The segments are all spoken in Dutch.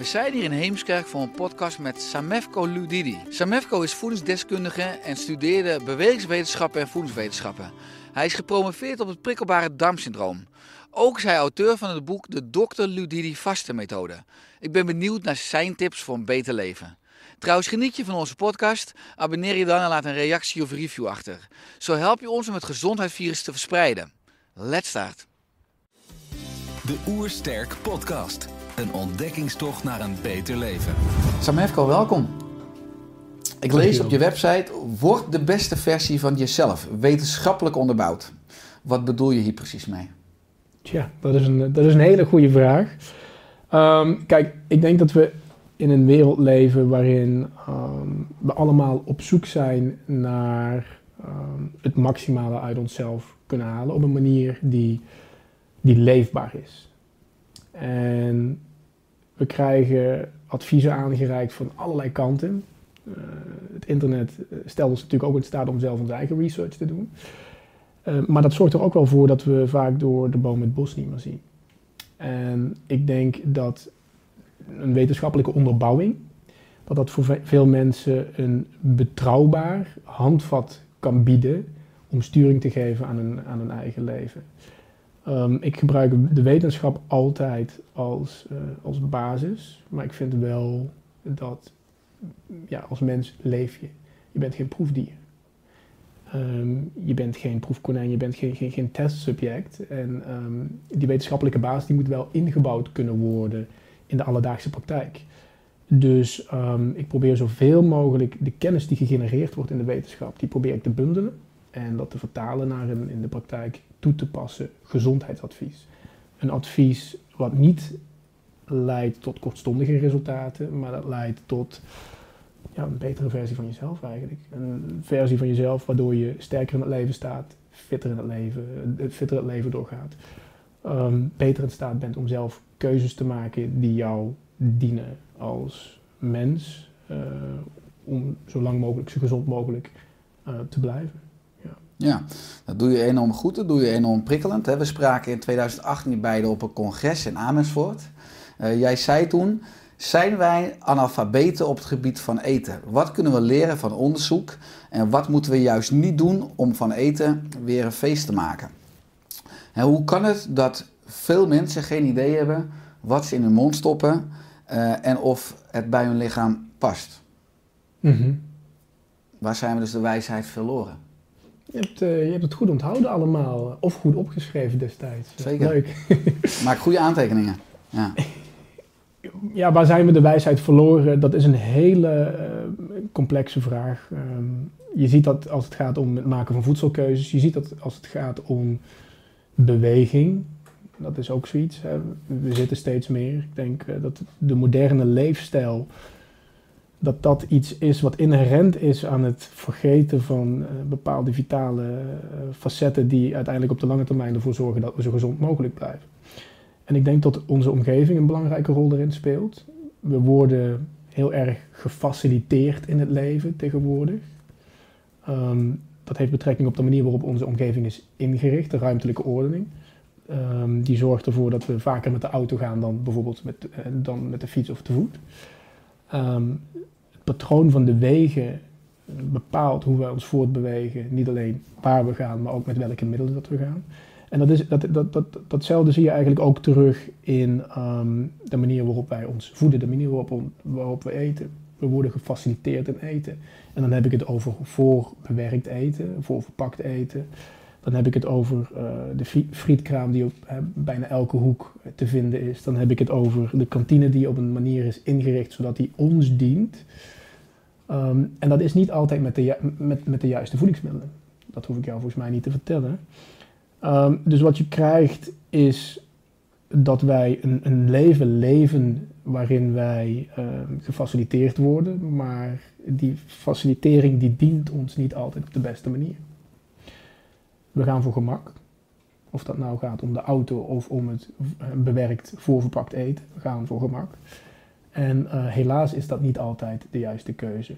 We zijn hier in Heemskerk voor een podcast met Samefko Ludidi. Samefko is voedingsdeskundige en studeerde bewegingswetenschappen en voedingswetenschappen. Hij is gepromoveerd op het prikkelbare darmsyndroom. Ook is hij auteur van het boek De Dr. Ludidi Vaste Methode. Ik ben benieuwd naar zijn tips voor een beter leven. Trouwens, geniet je van onze podcast? Abonneer je dan en laat een reactie of review achter. Zo help je ons om het gezondheidsvirus te verspreiden. Let's start. De Oersterk Podcast. Een ontdekkingstocht naar een beter leven. Samefko, welkom. Ik lees op je website, word de beste versie van jezelf, wetenschappelijk onderbouwd. Wat bedoel je hier precies mee? Tja, dat is een, dat is een hele goede vraag. Ehm, kijk, ik denk dat we in een wereld leven waarin ehm, we allemaal op zoek zijn naar ehm, het maximale uit onszelf kunnen halen op een manier die, die leefbaar is. En we krijgen adviezen aangereikt van allerlei kanten. Eh, het internet eh, stelt ons natuurlijk ook in staat om zelf onze eigen research te doen. Eh, maar dat zorgt er ook wel voor dat we vaak door de boom het bos niet meer zien. En ik denk dat een wetenschappelijke onderbouwing, dat dat voor ve- veel mensen een betrouwbaar handvat kan bieden om sturing te geven aan hun, aan hun eigen leven. Ehm, ik gebruik de wetenschap altijd als, eh, als basis, maar ik vind wel dat ja, als mens leef je. Je bent geen proefdier. Ehm, je bent geen proefkonijn, je bent geen, geen, geen testsubject. En ehm, die wetenschappelijke basis die moet wel ingebouwd kunnen worden in de alledaagse praktijk. Dus ik probeer zoveel mogelijk de kennis die gegenereerd wordt in de wetenschap, die probeer ik te bundelen en dat te vertalen naar een in de praktijk toe te passen gezondheidsadvies. Een advies wat niet leidt tot kortstondige resultaten, maar dat leidt tot ja, een betere versie van jezelf eigenlijk. Een versie van jezelf waardoor je sterker in het leven staat, fitter in het leven, eh, fitter het leven doorgaat. Ehm, beter in staat bent om zelf keuzes te maken die jou dienen als mens. eh, om zo lang mogelijk, zo gezond mogelijk eh, te blijven. Ja, dat doe je enorm goed, dat doe je enorm prikkelend. Hè. We spraken in 2018 beide op een congres in Amersfoort. Eh, jij zei toen, zijn wij analfabeten op het gebied van eten? Wat kunnen we leren van onderzoek en wat moeten we juist niet doen om van eten weer een feest te maken? En hoe kan het dat veel mensen geen idee hebben wat ze in hun mond stoppen eh, en of het bij hun lichaam past? Waar zijn we dus de wijsheid verloren? Je hebt, eh, je hebt het goed onthouden allemaal, of goed opgeschreven destijds. Zeker. Leuk. Maak goede aantekeningen. Ja. Ja, waar zijn we de wijsheid verloren? Dat is een hele eh, complexe vraag. Ehm, je ziet dat als het gaat om het maken van voedselkeuzes. Je ziet dat als het gaat om beweging. Dat is ook zoiets. Hè. We zitten steeds meer. Ik denk eh, dat de moderne leefstijl... dat dat iets is wat inherent is aan het vergeten van eh, bepaalde vitale eh, facetten... die uiteindelijk op de lange termijn ervoor zorgen dat we zo gezond mogelijk blijven. En ik denk dat onze omgeving een belangrijke rol daarin speelt. We worden heel erg gefaciliteerd in het leven tegenwoordig. Ehm, dat heeft betrekking op de manier waarop onze omgeving is ingericht, de ruimtelijke ordening. Ehm, die zorgt ervoor dat we vaker met de auto gaan dan bijvoorbeeld met, eh, dan met de fiets of te voet. Ehm, het patroon van de wegen bepaalt hoe wij ons voortbewegen. Niet alleen waar we gaan, maar ook met welke middelen dat we gaan. En dat is, dat, dat, dat, datzelfde zie je eigenlijk ook terug in ehm, de manier waarop wij ons voeden, de manier waarop, waarop we eten. We worden gefaciliteerd in eten. En dan heb ik het over voorbewerkt eten, voorverpakt eten. Dan heb ik het over eh, de fri- frietkraam die op bijna elke hoek te vinden is. Dan heb ik het over de kantine die op een manier is ingericht zodat die ons dient. Ehm, en dat is niet altijd met de, met, met de juiste voedingsmiddelen. Dat hoef ik jou volgens mij niet te vertellen. Ehm, dus wat je krijgt is dat wij een, een leven leven waarin wij ehm, gefaciliteerd worden, maar die facilitering die dient ons niet altijd op de beste manier. We gaan voor gemak. Of dat nou gaat om de auto of om het bewerkt voorverpakt eten. We gaan voor gemak. En eh, helaas is dat niet altijd de juiste keuze.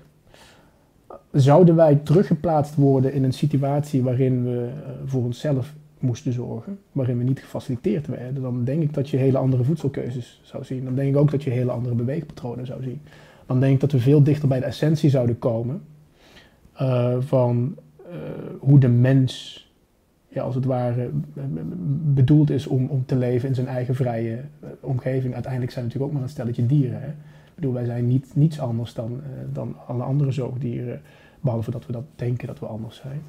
Zouden wij teruggeplaatst worden in een situatie waarin we eh, voor onszelf moesten zorgen, waarin we niet gefaciliteerd werden, dan denk ik dat je hele andere voedselkeuzes zou zien. Dan denk ik ook dat je hele andere beweegpatronen zou zien. Dan denk ik dat we veel dichter bij de essentie zouden komen eh, van hoe de mens, ja, als het ware, eh, bedoeld is om, om te leven in zijn eigen vrije eh, omgeving. Uiteindelijk zijn we natuurlijk ook maar een stelletje dieren. Hè? Ik bedoel, wij zijn niet, niets anders dan, eh, dan alle andere zoogdieren, behalve dat we dat denken dat we anders zijn.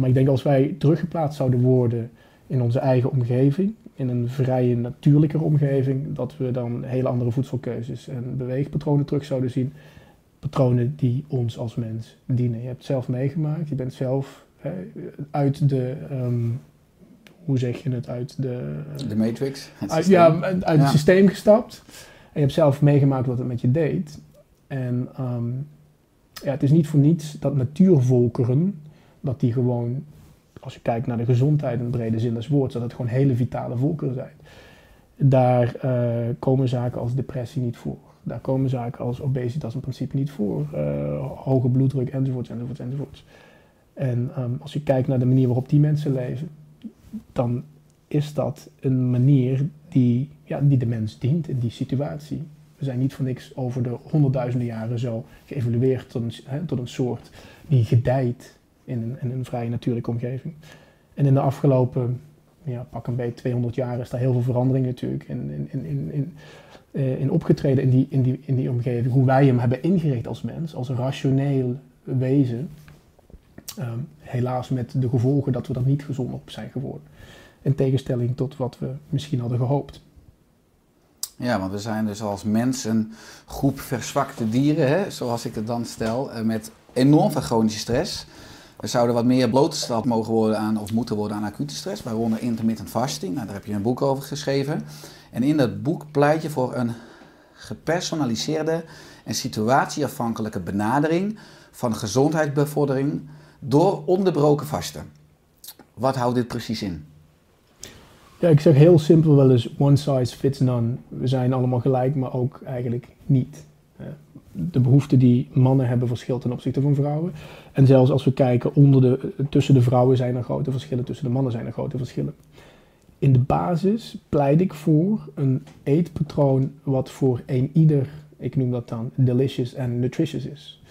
Maar ik denk als wij teruggeplaatst zouden worden in onze eigen omgeving, in een vrije, natuurlijke omgeving, dat we dan hele andere voedselkeuzes en beweegpatronen terug zouden zien. Patronen die ons als mens dienen. Je hebt het zelf meegemaakt, je bent zelf uit de, ehm, hoe zeg je het, uit de... De Matrix. Het uit, ja, uit Ja. het systeem gestapt. En je hebt zelf meegemaakt wat het met je deed. En ehm, ja, het is niet voor niets dat natuurvolkeren, dat die gewoon, als je kijkt naar de gezondheid in de brede zin des woords, dat het gewoon hele vitale volkeren zijn. Daar eh, komen zaken als depressie niet voor. Daar komen zaken als obesitas in principe niet voor. eh, hoge bloeddruk enzovoorts, enzovoorts, enzovoorts. En ehm, als je kijkt naar de manier waarop die mensen leven, dan is dat een manier die, ja, die de mens dient in die situatie. We zijn niet voor niks over de honderdduizenden jaren zo geëvolueerd tot een, tot een soort die gedijt in een, in een vrije natuurlijke omgeving. En in de afgelopen, ja, pak een beetje 200 jaar is daar heel veel verandering natuurlijk in, in, in, in, in, eh, in opgetreden in die, in, die, in die omgeving. Hoe wij hem hebben ingericht als mens, als rationeel wezen. Ehm, helaas met de gevolgen dat we er niet gezond op zijn geworden. In tegenstelling tot wat we misschien hadden gehoopt. Ja, want we zijn dus als mens een groep verzwakte dieren, hè, zoals ik het dan stel, eh, met enorm veel chronische stress. We zouden wat meer blootgesteld mogen worden aan, of moeten worden aan acute stress, waaronder intermittent fasting. Nou, daar heb je een boek over geschreven. En in dat boek pleit je voor een gepersonaliseerde en situatieafhankelijke benadering van gezondheidsbevordering door onderbroken vasten. Wat houdt dit precies in? Ja, ik zeg heel simpel wel eens one size fits none. We zijn allemaal gelijk, maar ook eigenlijk niet. De behoeften die mannen hebben verschilt ten opzichte van vrouwen. En zelfs als we kijken onder de, tussen de vrouwen zijn er grote verschillen, tussen de mannen zijn er grote verschillen. In de basis pleit ik voor een eetpatroon wat voor een ieder, ik noem dat dan delicious en nutritious is.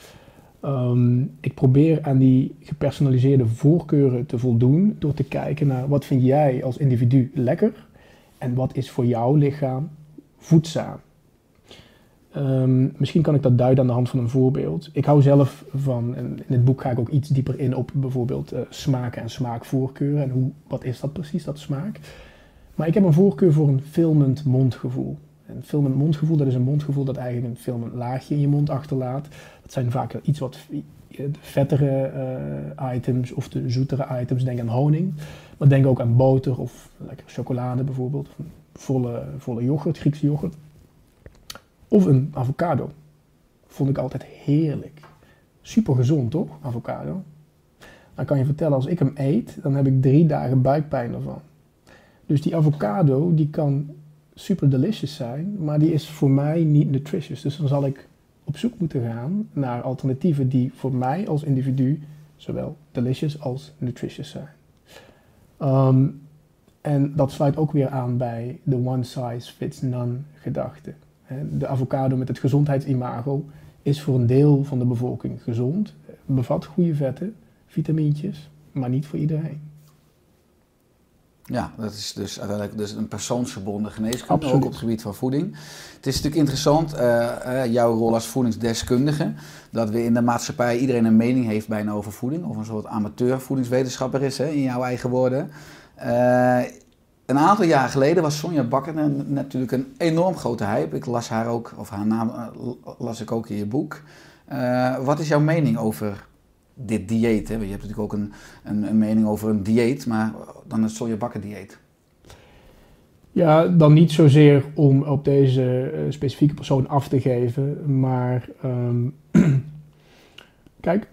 Ehm, ik probeer aan die gepersonaliseerde voorkeuren te voldoen door te kijken naar wat vind jij als individu lekker en wat is voor jouw lichaam voedzaam. Ehm, misschien kan ik dat duiden aan de hand van een voorbeeld. Ik hou zelf van, en in het boek ga ik ook iets dieper in op bijvoorbeeld eh, smaken en smaakvoorkeuren en hoe, wat is dat precies, dat smaak. Maar ik heb een voorkeur voor een filmend mondgevoel. Een filmend mondgevoel, dat is een mondgevoel dat eigenlijk een filmend laagje in je mond achterlaat. Dat zijn vaak iets wat de vettere eh, items of de zoetere items. Denk aan honing, maar denk ook aan boter of lekker chocolade bijvoorbeeld. Of volle, volle yoghurt, Griekse yoghurt. Of een avocado. Vond ik altijd heerlijk. Super gezond toch, avocado? Dan kan je vertellen, als ik hem eet, dan heb ik drie dagen buikpijn ervan. Dus die avocado, die kan super delicious zijn, maar die is voor mij niet nutritious. Dus dan zal ik op zoek moeten gaan naar alternatieven die voor mij als individu zowel delicious als nutritious zijn. Ehm, en dat sluit ook weer aan bij de one size fits none gedachte. De avocado met het gezondheidsimago is voor een deel van de bevolking gezond, bevat goede vetten, vitamintjes, maar niet voor iedereen. Ja, dat is dus uiteindelijk dus een persoonsgebonden geneeskunde, Absoluut. ook op het gebied van voeding. Het is natuurlijk interessant, eh, eh, jouw rol als voedingsdeskundige, dat we in de maatschappij iedereen een mening heeft bijna over voeding, of een soort amateur voedingswetenschapper is, hè, in jouw eigen woorden. Eh, een aantal jaar geleden was Sonja Bakker natuurlijk een enorm grote hype. Ik las haar ook, of haar naam las ik ook in je boek. Wat is jouw mening over dit dieet? Hè? Je hebt natuurlijk ook een, een, een mening over een dieet, maar dan het Sonja Bakker dieet. Ja, dan niet zozeer om op deze eh, specifieke persoon af te geven, maar ehm, kijk,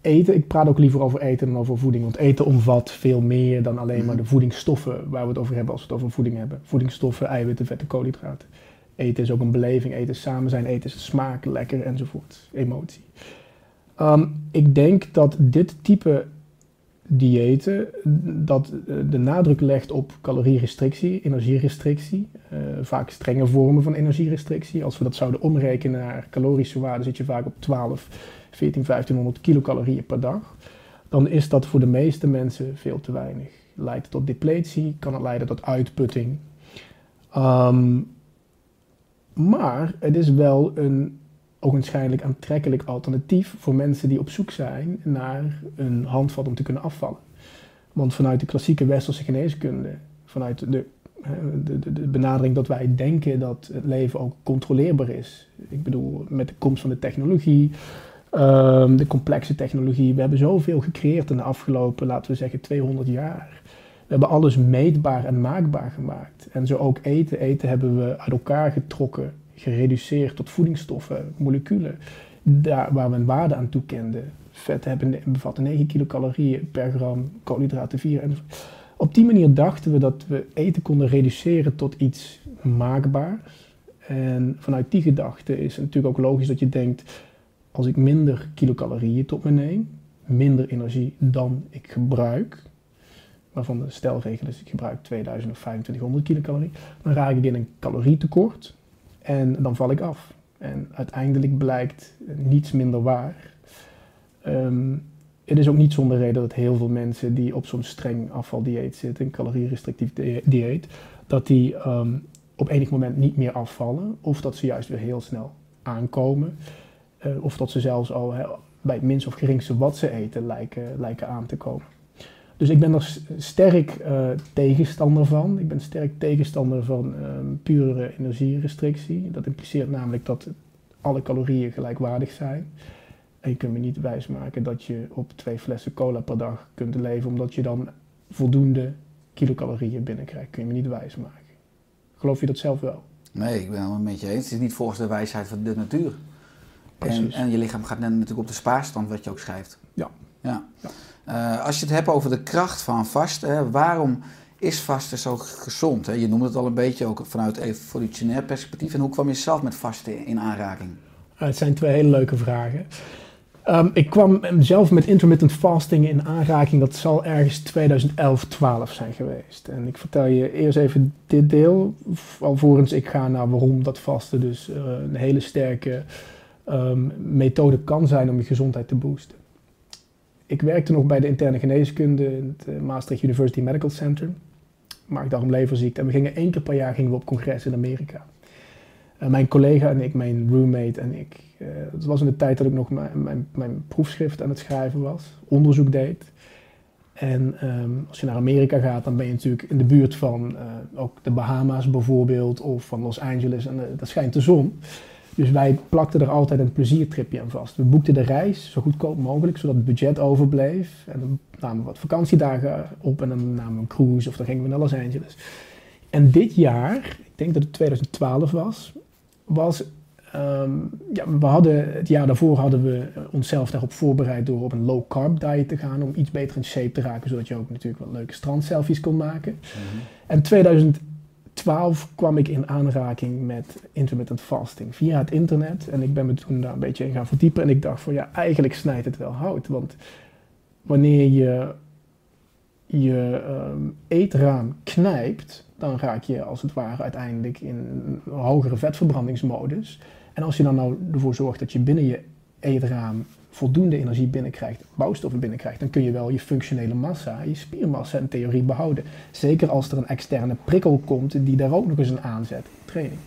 eten, ik praat ook liever over eten dan over voeding, want eten omvat veel meer dan alleen maar de voedingsstoffen waar we het over hebben als we het over voeding hebben. Voedingsstoffen, eiwitten, vetten, koolhydraten. Eten is ook een beleving, eten is samen zijn, eten is smaak, lekker enzovoort, emotie. Ehm, ik denk dat dit type diëten, dat eh, de nadruk legt op calorierestrictie, energierestrictie, eh, vaak strenge vormen van energierestrictie. Als we dat zouden omrekenen naar calorische waarden, zit je vaak op 12, 14, 1500 kilocalorieën per dag. Dan is dat voor de meeste mensen veel te weinig. Leidt tot depletie, kan het leiden tot uitputting. Ehm, maar het is wel een ogenschijnlijk aantrekkelijk alternatief voor mensen die op zoek zijn naar een handvat om te kunnen afvallen. Want vanuit de klassieke westerse geneeskunde, vanuit de, eh, de, de, de benadering dat wij denken dat het leven ook controleerbaar is. Ik bedoel, met de komst van de technologie, ehm, de complexe technologie. We hebben zoveel gecreëerd in de afgelopen, laten we zeggen, 200 jaar. We hebben alles meetbaar en maakbaar gemaakt. En zo ook eten. Eten hebben we uit elkaar getrokken, gereduceerd tot voedingsstoffen, moleculen. Daar waar we een waarde aan toekenden. Vet hebben, bevatten 9 kilocalorieën per gram, koolhydraten 4. En op die manier dachten we dat we eten konden reduceren tot iets maakbaars. En vanuit die gedachte is het natuurlijk ook logisch dat je denkt, als ik minder kilocalorieën tot me neem, minder energie dan ik gebruik, waarvan de stelregel is ik gebruik 2000 of 2500 kilocalorieën, dan raak ik in een calorietekort en dan val ik af. En uiteindelijk blijkt niets minder waar. Ehm, het is ook niet zonder reden dat heel veel mensen die op zo'n streng afvaldieet zitten, een calorierestrictief di- dieet, dat die ehm, op enig moment niet meer afvallen, of dat ze juist weer heel snel aankomen, eh, of dat ze zelfs al bij het minst of geringste wat ze eten lijken, lijken aan te komen. Dus ik ben er sterk eh, tegenstander van. Ik ben sterk tegenstander van ehm, pure energierestrictie. Dat impliceert namelijk dat alle calorieën gelijkwaardig zijn. En je kunt me niet wijsmaken dat je op twee flessen cola per dag kunt leven, omdat je dan voldoende kilocalorieën binnenkrijgt. Kun je me niet wijsmaken. Geloof je dat zelf wel? Nee, ik ben het wel met je eens. Het is niet volgens de wijsheid van de natuur. En, en je lichaam gaat net natuurlijk op de spaarstand, wat je ook schrijft. Ja. ja. Ja. Eh, als je het hebt over de kracht van vasten, waarom is vasten zo gezond? Hè? Je noemde het al een beetje ook vanuit evolutionair perspectief. En hoe kwam je zelf met vasten in aanraking? Uh, het zijn twee hele leuke vragen. Um, ik kwam zelf met intermittent fasting in aanraking. Dat zal ergens 2011, 12 zijn geweest. En ik vertel je eerst even dit deel. Alvorens ik ga naar waarom dat vasten dus uh, een hele sterke um, methode kan zijn om je gezondheid te boosten. Ik werkte nog bij de interne geneeskunde in het uh, Maastricht University Medical Center. Maagdarm leverziekte. En we gingen één keer per jaar gingen we op congres in Amerika. Uh, mijn collega en ik, mijn roommate en ik. Uh, het was in de tijd dat ik nog mijn, mijn, mijn, proefschrift aan het schrijven was, onderzoek deed. En um, als je naar Amerika gaat, dan ben je natuurlijk in de buurt van ook de Bahama's bijvoorbeeld, of van Los Angeles, en dat schijnt de zon. Dus wij plakten er altijd een pleziertripje aan vast. We boekten de reis zo goedkoop mogelijk, zodat het budget overbleef. En dan namen we wat vakantiedagen op en dan namen we een cruise of dan gingen we naar Los Angeles. En dit jaar, ik denk dat het 2012 was, was um, ja, we hadden, het jaar daarvoor hadden we onszelf daarop voorbereid door op een low carb diet te gaan, om iets beter in shape te raken, zodat je ook natuurlijk wat leuke strandselfies kon maken. Mm-hmm. En 2012 kwam ik in aanraking met intermittent fasting via het internet en ik ben me toen daar een beetje in gaan verdiepen en ik dacht van ja, eigenlijk snijdt het wel hout, want wanneer je je um, eetraam knijpt, dan raak je als het ware uiteindelijk in een hogere vetverbrandingsmodus. En als je dan nou ervoor zorgt dat je binnen je eetraam voldoende energie binnenkrijgt, bouwstoffen binnenkrijgt, dan kun je wel je functionele massa, je spiermassa in theorie behouden. Zeker als er een externe prikkel komt die daar ook nog eens een aanzet, training.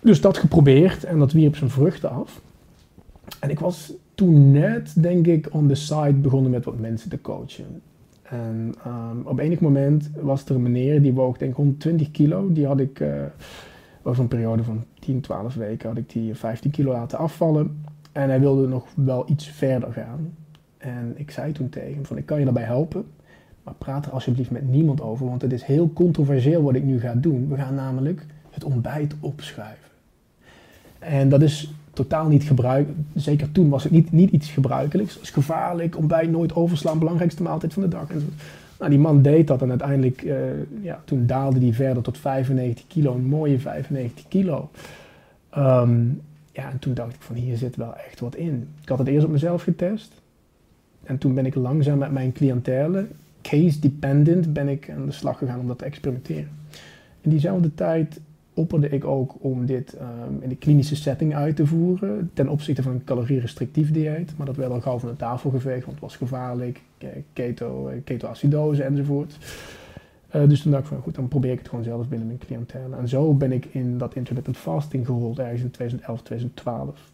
Dus dat geprobeerd en dat wierp zijn vruchten af. En ik was toen net, denk ik, on the side begonnen met wat mensen te coachen. En um, op enig moment was er een meneer die woog denk ik 120 kilo. Die had ik over een periode van 10, 12 weken had ik die 15 kilo laten afvallen. En hij wilde nog wel iets verder gaan. En ik zei toen tegen hem van ik kan je daarbij helpen. Maar praat er alsjeblieft met niemand over, want het is heel controversieel wat ik nu ga doen. We gaan namelijk het ontbijt opschuiven. En dat is totaal niet gebruikelijk. Zeker toen was het niet, niet iets gebruikelijks. Het gevaarlijk, ontbijt nooit overslaan, belangrijkste maaltijd van de dag. En nou, die man deed dat en uiteindelijk, uh, ja, toen daalde hij verder tot 95 kilo, een mooie 95 kilo. Um, ja, en toen dacht ik van hier zit wel echt wat in. Ik had het eerst op mezelf getest. En toen ben ik langzaam met mijn cliëntele, case dependent, ben ik aan de slag gegaan om dat te experimenteren. In diezelfde tijd opperde ik ook om dit um, in de klinische setting uit te voeren ten opzichte van een calorierestrictief dieet. Maar dat werd al gauw van de tafel geveegd, want het was gevaarlijk, keto, ketoacidose enzovoort. Uh, dus toen dacht ik van goed, dan probeer ik het gewoon zelf binnen mijn cliëntele. En zo ben ik in dat intermittent fasting gerold ergens in 2011, 2012.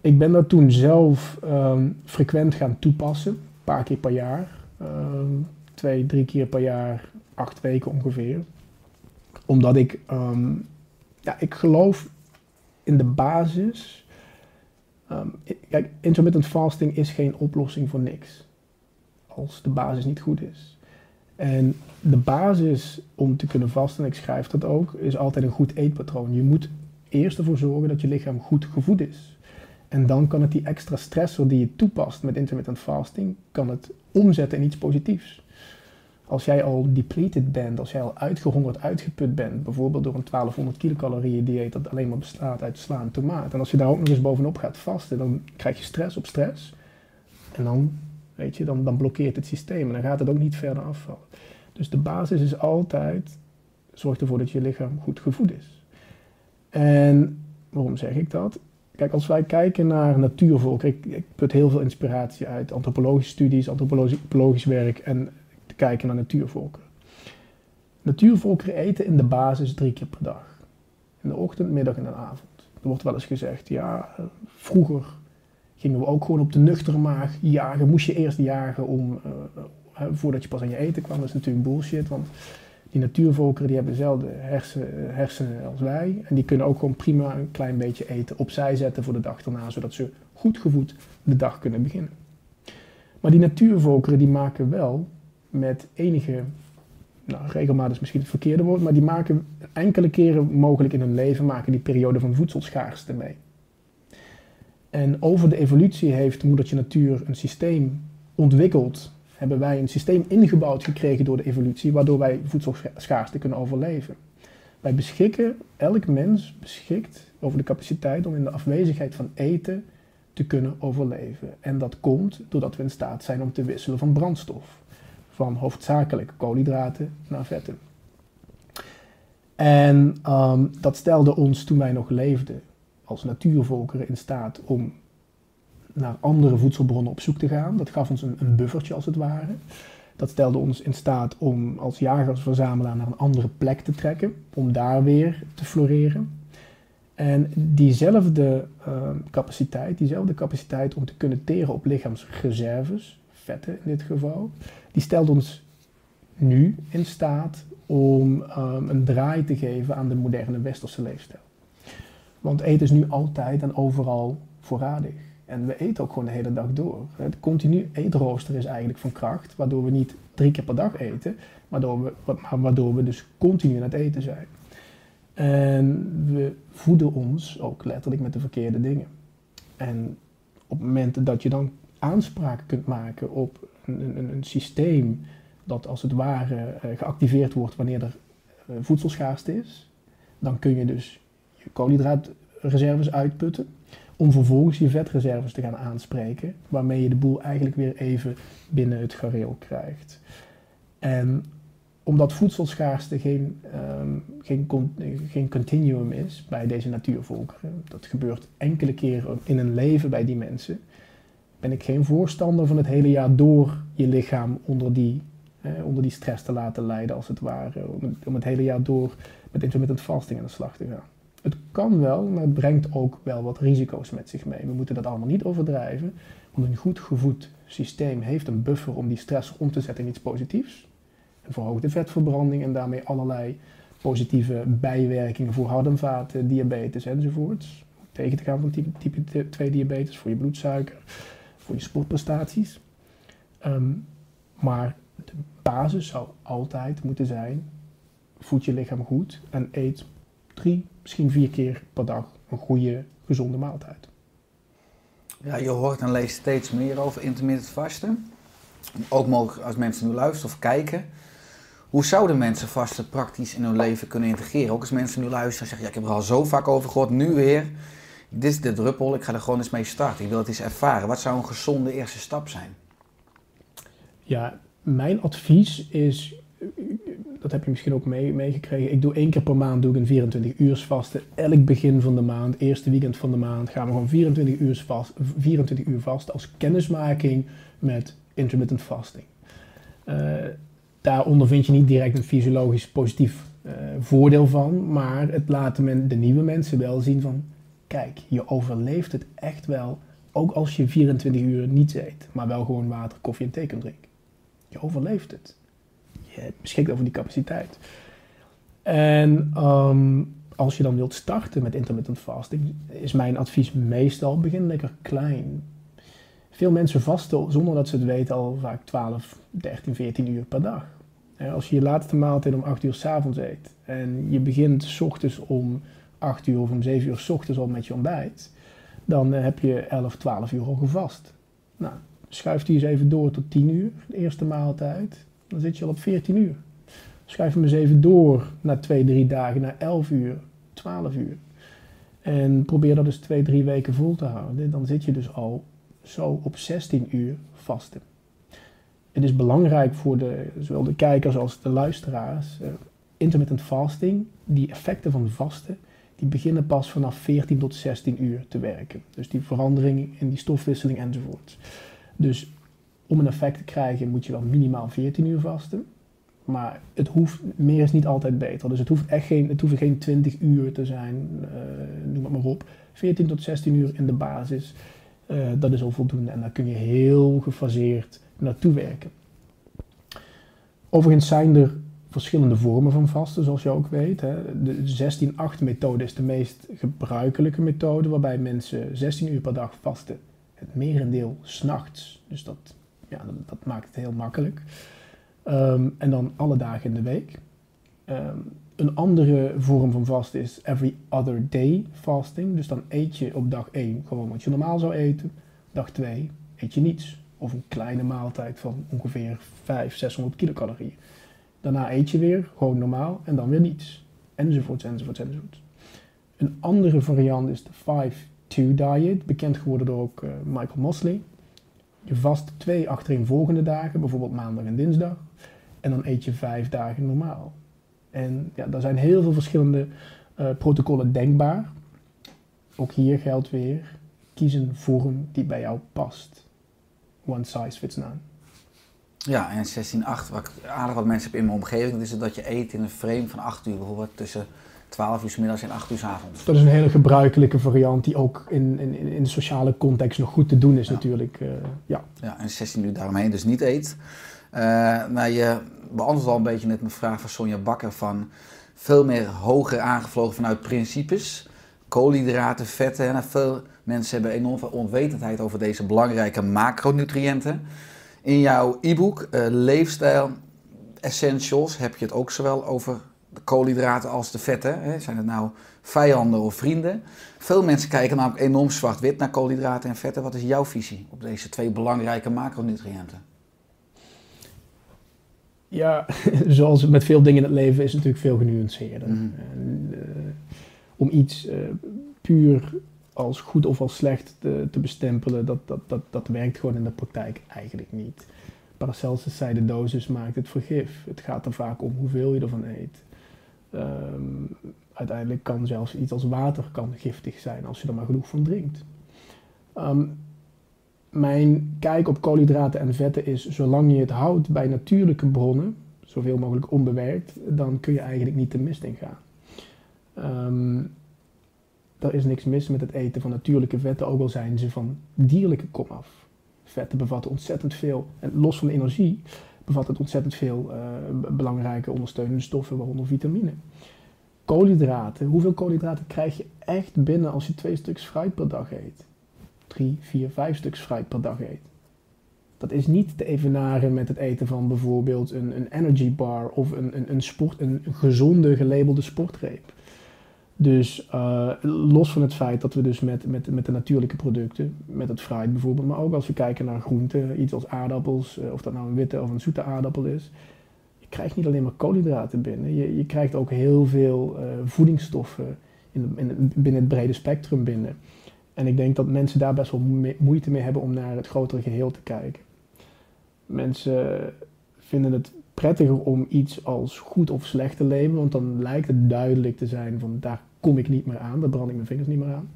Ik ben dat toen zelf um, frequent gaan toepassen, een paar keer per jaar. Um, twee, drie keer per jaar, acht weken ongeveer omdat ik, um, ja, ik geloof in de basis. Kijk, intermittent fasting is geen oplossing voor niks. Als de basis niet goed is. En de basis om te kunnen vasten, ik schrijf dat ook, is altijd een goed eetpatroon. Je moet eerst ervoor zorgen dat je lichaam goed gevoed is. En dan kan het die extra stressor die je toepast met intermittent fasting, kan het omzetten in iets positiefs als jij al depleted bent, als jij al uitgehongerd, uitgeput bent, bijvoorbeeld door een 1200 kilocalorieën dieet dat alleen maar bestaat uit sla en tomaat, en als je daar ook nog eens bovenop gaat vasten, dan krijg je stress op stress. En dan, weet je, dan, dan blokkeert het systeem en dan gaat het ook niet verder afvallen. Dus de basis is altijd, zorg ervoor dat je lichaam goed gevoed is. En waarom zeg ik dat? Kijk, als wij kijken naar natuurvolk, ik, ik put heel veel inspiratie uit antropologische studies, antropologisch werk en kijken naar natuurvolkeren. Natuurvolkeren eten in de basis drie keer per dag. In de ochtend, middag en de avond. Er wordt wel eens gezegd, ja, vroeger gingen we ook gewoon op de nuchtere maag jagen. Moest je eerst jagen om, uh, voordat je pas aan je eten kwam. Dat is natuurlijk bullshit, want die natuurvolkeren die hebben dezelfde hersen, hersenen als wij. En die kunnen ook gewoon prima een klein beetje eten opzij zetten voor de dag erna, zodat ze goed gevoed de dag kunnen beginnen. Maar die natuurvolkeren die maken wel met enige, nou, regelmatig is misschien het verkeerde woord, maar die maken enkele keren mogelijk in hun leven, maken die periode van voedselschaarste mee. En over de evolutie heeft moedertje natuur een systeem ontwikkeld, hebben wij een systeem ingebouwd gekregen door de evolutie, waardoor wij voedselschaarste kunnen overleven. Wij beschikken, elk mens beschikt over de capaciteit om in de afwezigheid van eten te kunnen overleven. En dat komt doordat we in staat zijn om te wisselen van brandstof van hoofdzakelijk koolhydraten naar vetten. En um, dat stelde ons toen wij nog leefden als natuurvolkeren in staat om naar andere voedselbronnen op zoek te gaan. Dat gaf ons een, een buffertje als het ware. Dat stelde ons in staat om als jagers-verzamelaar naar een andere plek te trekken, om daar weer te floreren. En diezelfde uh, capaciteit, diezelfde capaciteit om te kunnen teren op lichaamsreserves, vetten in dit geval, die stelt ons nu in staat om um, een draai te geven aan de moderne westerse leefstijl. Want eten is nu altijd en overal voorradig. En we eten ook gewoon de hele dag door. Het continu eetrooster is eigenlijk van kracht, waardoor we niet drie keer per dag eten, waardoor we, waardoor we dus continu aan het eten zijn. En we voeden ons ook letterlijk met de verkeerde dingen. En op het moment dat je dan aanspraak kunt maken op een, een, een systeem dat als het ware uh, geactiveerd wordt wanneer er uh, voedselschaarste is, dan kun je dus je koolhydraatreserves uitputten om vervolgens je vetreserves te gaan aanspreken, waarmee je de boel eigenlijk weer even binnen het gareel krijgt. En omdat voedselschaarste geen, ehm, geen, geen continuum is bij deze natuurvolkeren, dat gebeurt enkele keren in een leven bij die mensen, ben ik geen voorstander van het hele jaar door je lichaam onder die, eh, onder die stress te laten lijden, als het ware. Om het, om het hele jaar door met intermittent fasting aan de slag te gaan. Het kan wel, maar het brengt ook wel wat risico's met zich mee. We moeten dat allemaal niet overdrijven, want een goed gevoed systeem heeft een buffer om die stress om te zetten in iets positiefs. Een verhoogde vetverbranding en daarmee allerlei positieve bijwerkingen voor hart- en vaten, diabetes enzovoorts. Tegen te gaan van type, type 2 diabetes, voor je bloedsuiker, voor je sportprestaties. Ehm, maar de basis zou altijd moeten zijn, voed je lichaam goed en eet drie, misschien vier keer per dag een goede, gezonde maaltijd. Ja, je hoort en leest steeds meer over intermittent vasten. Ook mogelijk als mensen nu luisteren of kijken. Hoe zouden mensen vasten praktisch in hun leven kunnen integreren? Ook als mensen nu luisteren en zeggen, ja, ik heb er al zo vaak over gehoord, nu weer. Dit is de druppel, ik ga er gewoon eens mee starten. Ik wil het eens ervaren. Wat zou een gezonde eerste stap zijn? Ja, mijn advies is, dat heb je misschien ook mee- meegekregen, ik doe één keer per maand doe ik een 24 uur vasten. Elk begin van de maand, eerste weekend van de maand, gaan we gewoon 24 uur vast, 24 uur vast als kennismaking met intermittent fasting. Eh, daar ondervind je niet direct een fysiologisch positief eh, voordeel van, maar het laat de, men- de nieuwe mensen wel zien van, kijk, je overleeft het echt wel, ook als je 24 uur niets eet, maar wel gewoon water, koffie en thee kunt drinken. Je overleeft het. Je beschikt over die capaciteit. En ehm, als je dan wilt starten met intermittent fasting, is mijn advies meestal begin lekker klein. Veel mensen vasten zonder dat ze het weten al vaak 12, 13, 14 uur per dag. Als je je laatste maaltijd om 8 uur s avonds eet en je begint s ochtends om 8 uur of om 7 uur s ochtends al met je ontbijt, dan eh, heb je 11, 12 uur al gevast. Nou, schuif die eens even door tot 10 uur, de eerste maaltijd. Dan zit je al op 14 uur. Schuif hem eens even door na 2, 3 dagen naar 11 uur, 12 uur. En probeer dat dus 2, 3 weken vol te houden. Dan zit je dus al zo op 16 uur vasten. Het is belangrijk voor de, zowel de kijkers als de luisteraars. eh, intermittent fasting, die effecten van vasten, die beginnen pas vanaf 14 tot 16 uur te werken. Dus die verandering in die stofwisseling enzovoort. Dus om een effect te krijgen moet je wel minimaal 14 uur vasten. Maar het hoeft, meer is niet altijd beter. Dus het hoeft echt geen, het hoeft geen 20 uur te zijn, eh, noem het maar op. 14 tot 16 uur in de basis, eh, dat is al voldoende. En daar kun je heel gefaseerd naartoe werken. Overigens zijn er verschillende vormen van vasten, zoals je ook weet. Hè. De 16-8 methode is de meest gebruikelijke methode, waarbij mensen 16 uur per dag vasten. Het merendeel s'nachts. Dus dat, ja, dat, maakt het heel makkelijk. Ehm, en dan alle dagen in de week. Ehm, een andere vorm van vasten is every other day fasting. Dus dan eet je op dag 1 gewoon wat je normaal zou eten. Dag 2 eet je niets. Of een kleine maaltijd van ongeveer 500, 600 kilocalorieën. Daarna eet je weer gewoon normaal en dan weer niets. Enzovoorts, enzovoorts, enzovoorts. Een andere variant is de 5-2 diet, bekend geworden door ook eh, Michael Mosley. Je vast twee achtereenvolgende dagen, bijvoorbeeld maandag en dinsdag. En dan eet je vijf dagen normaal. En ja, daar zijn heel veel verschillende eh, protocollen denkbaar. Ook hier geldt weer, kies een vorm die bij jou past. One size fits none. Ja, en 16-8, wat ik aardig wat mensen heb in mijn omgeving, is dat je eet in een frame van 8 uur, bijvoorbeeld tussen 12 uur 's middags en 8 uur 's avonds. Dat is een hele gebruikelijke variant die ook in, in, in de sociale context nog goed te doen is Ja. natuurlijk. eh, ja. Ja, en 16 uur daaromheen dus niet eet. Nou, je beantwoordt al een beetje net mijn vraag van Sonja Bakker van veel meer hoger aangevlogen vanuit principes. Koolhydraten, vetten. En veel mensen hebben enorm veel onwetendheid over deze belangrijke macronutriënten. In jouw e-book eh, Leefstijl Essentials heb je het ook zowel over de koolhydraten als de vetten. Hè? Zijn het nou vijanden of vrienden? Veel mensen kijken namelijk enorm zwart-wit naar koolhydraten en vetten. Wat is jouw visie op deze twee belangrijke macronutriënten? ja, zoals met veel dingen in het leven is het natuurlijk veel genuanceerder. Mhm. En, eh, om iets eh, puur als goed of als slecht te, te bestempelen, dat, dat, dat, dat werkt gewoon in de praktijk eigenlijk niet. Paracelsus zei de dosis maakt het vergif. Het gaat er vaak om hoeveel je ervan eet. Ehm, uiteindelijk kan zelfs iets als water kan giftig zijn als je er maar genoeg van drinkt. Ehm, mijn kijk op koolhydraten en vetten is, zolang je het houdt bij natuurlijke bronnen, zoveel mogelijk onbewerkt, dan kun je eigenlijk niet de mist in gaan. Ehm, er is niks mis met het eten van natuurlijke vetten, ook al zijn ze van dierlijke komaf. Vetten bevatten ontzettend veel, en los van energie, bevat het ontzettend veel uh, belangrijke ondersteunende stoffen, waaronder vitamine. Koolhydraten, hoeveel koolhydraten krijg je echt binnen als je twee stuks fruit per dag eet? Drie, vier, vijf stuks fruit per dag eet. Dat is niet te evenaren met het eten van bijvoorbeeld een, een energy bar of een, een, een, sport, een gezonde gelabelde sportreep. Dus uh, los van het feit dat we dus met, met, met de natuurlijke producten, met het fruit bijvoorbeeld, maar ook als we kijken naar groenten, iets als aardappels, uh, of dat nou een witte of een zoete aardappel is, je krijgt niet alleen maar koolhydraten binnen, je, je krijgt ook heel veel uh, voedingsstoffen in, in, binnen het brede spectrum binnen. En ik denk dat mensen daar best wel moeite mee hebben om naar het grotere geheel te kijken. Mensen vinden het prettiger om iets als goed of slecht te leven, want dan lijkt het duidelijk te zijn van daar kom ik niet meer aan, daar brand ik mijn vingers niet meer aan.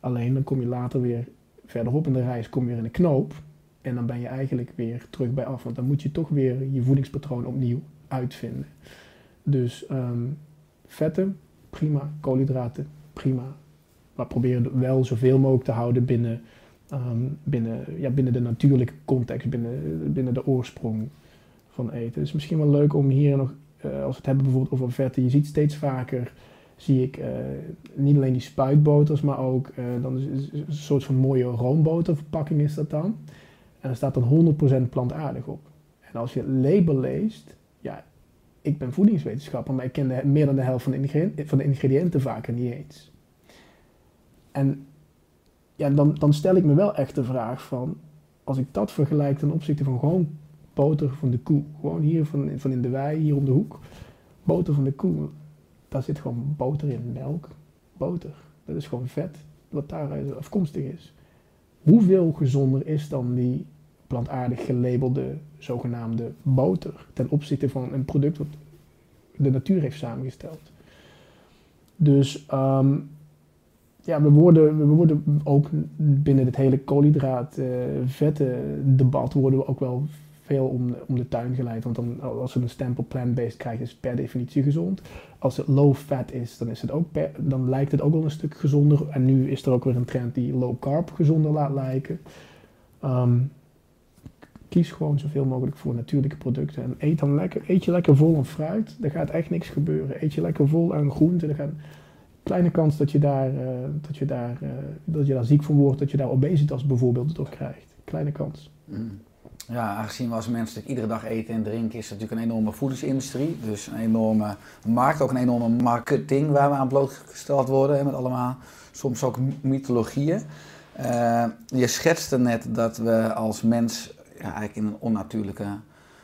Alleen dan kom je later weer verderop in de reis, kom je weer in een knoop en dan ben je eigenlijk weer terug bij af, want dan moet je toch weer je voedingspatroon opnieuw uitvinden. Dus um, vetten, prima, koolhydraten, prima, maar probeer wel zoveel mogelijk te houden binnen, um, binnen, ja, binnen de natuurlijke context, binnen, binnen de oorsprong van eten. Is misschien wel leuk om hier nog, uh, als we het hebben bijvoorbeeld over vetten, je ziet steeds vaker, zie ik uh, niet alleen die spuitboters, maar ook uh, dan is, een soort van mooie roomboterverpakking is dat dan. En er staat dan 100% plantaardig op. En als je het label leest, ja, ik ben voedingswetenschapper, maar ik ken meer dan de helft van de, ingrediënten, van de ingrediënten vaker niet eens. En ja, dan, dan stel ik me wel echt de vraag van, als ik dat vergelijk ten opzichte van gewoon boter van de koe. Gewoon hier van, van in de wei, hier om de hoek. Boter van de koe. Daar zit gewoon boter in, melk, boter. Dat is gewoon vet, wat daaruit afkomstig is. Hoeveel gezonder is dan die plantaardig gelabelde zogenaamde boter ten opzichte van een product wat de natuur heeft samengesteld? Dus um, ja, we worden, we worden ook binnen het hele koolhydraat, uh, vette debat worden we ook wel veel om, om de tuin geleid. Want dan, als we een stempel plant-based krijgen, is het per definitie gezond. Als het low fat is, dan, is het ook dan lijkt het ook wel een stuk gezonder. En nu is er ook weer een trend die low carb gezonder laat lijken. Um, kies gewoon zoveel mogelijk voor natuurlijke producten. En eet dan lekker, eet je lekker vol aan fruit. Er gaat echt niks gebeuren. Eet je lekker vol aan groenten. Er gaat kleine kans dat je daar, uh, dat je daar, uh, dat je daar ziek van wordt. Dat je daar obesitas bijvoorbeeld door krijgt. Kleine kans. Mm. Ja, aangezien we als mensen iedere dag eten en drinken, is het natuurlijk een enorme voedingsindustrie. Dus een enorme markt, ook een enorme marketing waar we aan blootgesteld worden. Hè, met allemaal soms ook mythologieën. Uh, je schetste net dat we als mens eigenlijk in een onnatuurlijke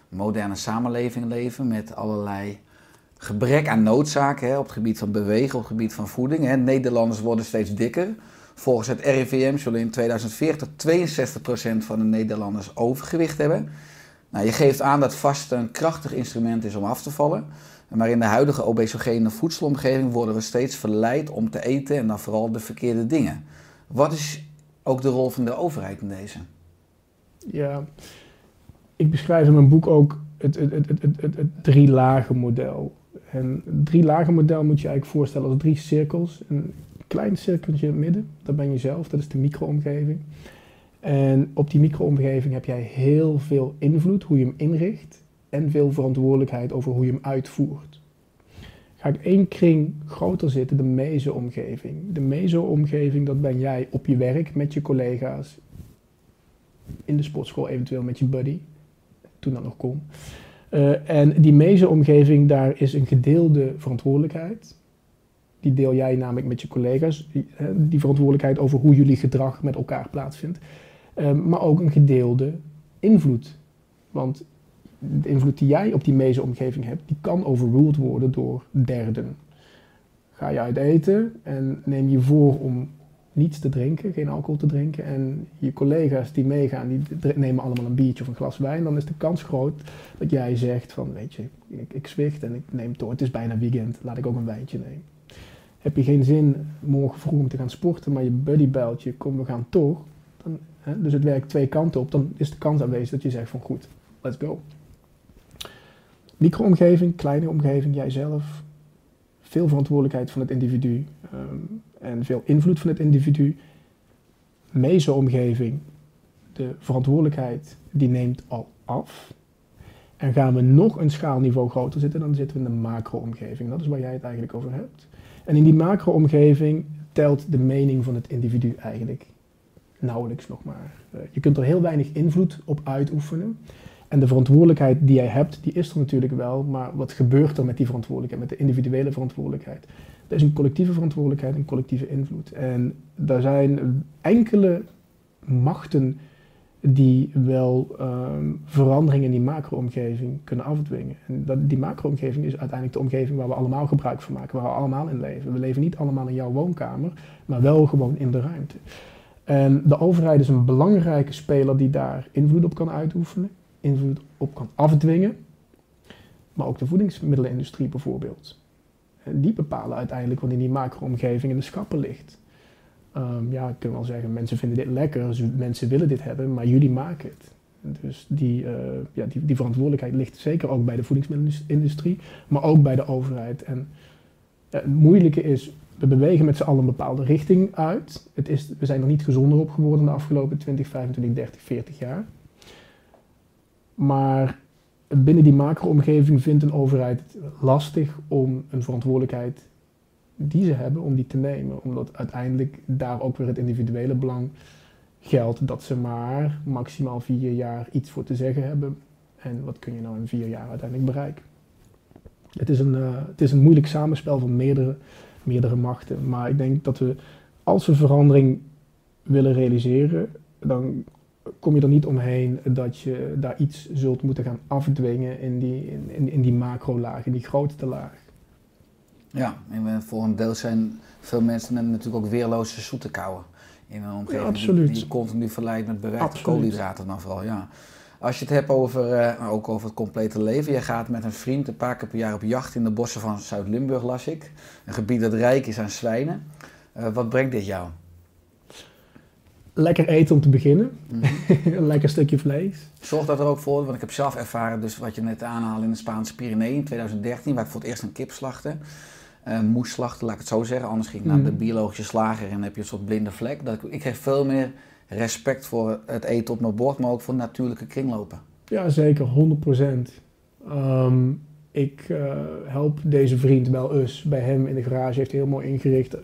moderne samenleving leven. Met allerlei gebrek aan noodzaken hè, op het gebied van bewegen, op het gebied van voeding. Hè. Nederlanders worden steeds dikker. Volgens het RIVM zullen in 2040 62% van de Nederlanders overgewicht hebben. Nou, je geeft aan dat vast een krachtig instrument is om af te vallen. Maar in de huidige obesogene voedselomgeving worden we steeds verleid om te eten en dan vooral de verkeerde dingen. Wat is ook de rol van de overheid in deze? Ja, ik beschrijf in mijn boek ook het, het, het, het drie lagen model. En het drie lagen model moet je eigenlijk voorstellen als drie cirkels. En klein cirkeltje in het midden, dat ben je zelf, dat is de micro-omgeving. En op die micro-omgeving heb jij heel veel invloed, hoe je hem inricht, en veel verantwoordelijkheid over hoe je hem uitvoert. Ga ik één kring groter zitten, de meso-omgeving. De meso-omgeving, dat ben jij op je werk met je collega's, in de sportschool eventueel met je buddy, toen dat nog kon. Uh, en die meso-omgeving, daar is een gedeelde verantwoordelijkheid die deel jij namelijk met je collega's. Die, die verantwoordelijkheid over hoe jullie gedrag met elkaar plaatsvindt. Um, maar ook een gedeelde invloed. Want de invloed die jij op die meezeomgeving hebt, die kan overruled worden door derden. Ga je uit eten en neem je voor om niets te drinken, geen alcohol te drinken. En je collega's die meegaan, die nemen allemaal een biertje of een glas wijn. Dan is de kans groot dat jij zegt van, weet je, ik, ik zwicht en ik neem door. Het is bijna weekend, laat ik ook een wijntje nemen. Heb je geen zin morgen vroeg om te gaan sporten, maar je buddy belt je, kom we gaan toch. Dan, hè, dus het werkt twee kanten op. Dan is de kans aanwezig dat je zegt van goed, let's go. Micro-omgeving, kleine omgeving, jijzelf. Veel verantwoordelijkheid van het individu ehm, en veel invloed van het individu. Meso-omgeving, de verantwoordelijkheid, die neemt al af. En gaan we nog een schaalniveau groter zitten, dan zitten we in de macro-omgeving. Dat is waar jij het eigenlijk over hebt. En in die macro-omgeving telt de mening van het individu eigenlijk nauwelijks nog maar. Eh, je kunt er heel weinig invloed op uitoefenen. En de verantwoordelijkheid die jij hebt, die is er natuurlijk wel, maar wat gebeurt er met die verantwoordelijkheid, met de individuele verantwoordelijkheid? Er is een collectieve verantwoordelijkheid, een collectieve invloed. En er zijn enkele machten die wel ehm, veranderingen in die macro-omgeving kunnen afdwingen. En dat, die macro-omgeving is uiteindelijk de omgeving waar we allemaal gebruik van maken, waar we allemaal in leven. We leven niet allemaal in jouw woonkamer, maar wel gewoon in de ruimte. En de overheid is een belangrijke speler die daar invloed op kan uitoefenen, invloed op kan afdwingen. Maar ook de voedingsmiddelenindustrie bijvoorbeeld. Die bepalen uiteindelijk wat in die macro-omgeving in de schappen ligt. Ehm, ja, ik kan wel zeggen, mensen vinden dit lekker, mensen willen dit hebben, maar jullie maken het. Dus die, eh, ja, die, die verantwoordelijkheid ligt zeker ook bij de voedingsmiddelenindustrie, maar ook bij de overheid. En het moeilijke is, we bewegen met z'n allen een bepaalde richting uit. Het is, we zijn er niet gezonder op geworden de afgelopen 20, 25, 30, 40 jaar. Maar binnen die macro-omgeving vindt een overheid het lastig om een verantwoordelijkheid die ze hebben, om die te nemen. Omdat uiteindelijk daar ook weer het individuele belang geldt dat ze maar maximaal vier jaar iets voor te zeggen hebben. En wat kun je nou in vier jaar uiteindelijk bereiken? Het is een, eh, het is een moeilijk samenspel van meerdere, meerdere machten. Maar ik denk dat we, als we verandering willen realiseren, dan kom je er niet omheen dat je daar iets zult moeten gaan afdwingen in die, in, in, die macro-laag, in die grootste laag. Ja, en voor een deel zijn veel mensen natuurlijk ook weerloze zoete kouwen. In een omgeving die- absoluut. die je continu verleidt met bewerkte koolhydraten dan vooral, ja. Als je het hebt over, eh, ook over het complete leven. Je gaat met een vriend een paar keer per jaar op jacht in de bossen van Zuid-Limburg, las ik. Een gebied dat rijk is aan zwijnen. Eh, wat brengt dit jou? Lekker eten om te beginnen. Mhm. een lekker stukje vlees. Zorg dat er ook voor, want ik heb zelf ervaren, dus wat je net aanhaalde in de Spaanse Pyreneeën in 2013, waar ik voor het eerst een kip slachtte. Eh, moest slachten, laat ik het zo zeggen. Anders ging ik naar Mhm. de biologische slager en heb je een soort blinde vlek. Dat ik, ik kreeg veel meer respect voor het eten op mijn bord, maar ook voor natuurlijke kringlopen. Ja, zeker, 100%. Ehm, ik eh, help deze vriend wel us bij hem in de garage. Heeft hij heel mooi ingericht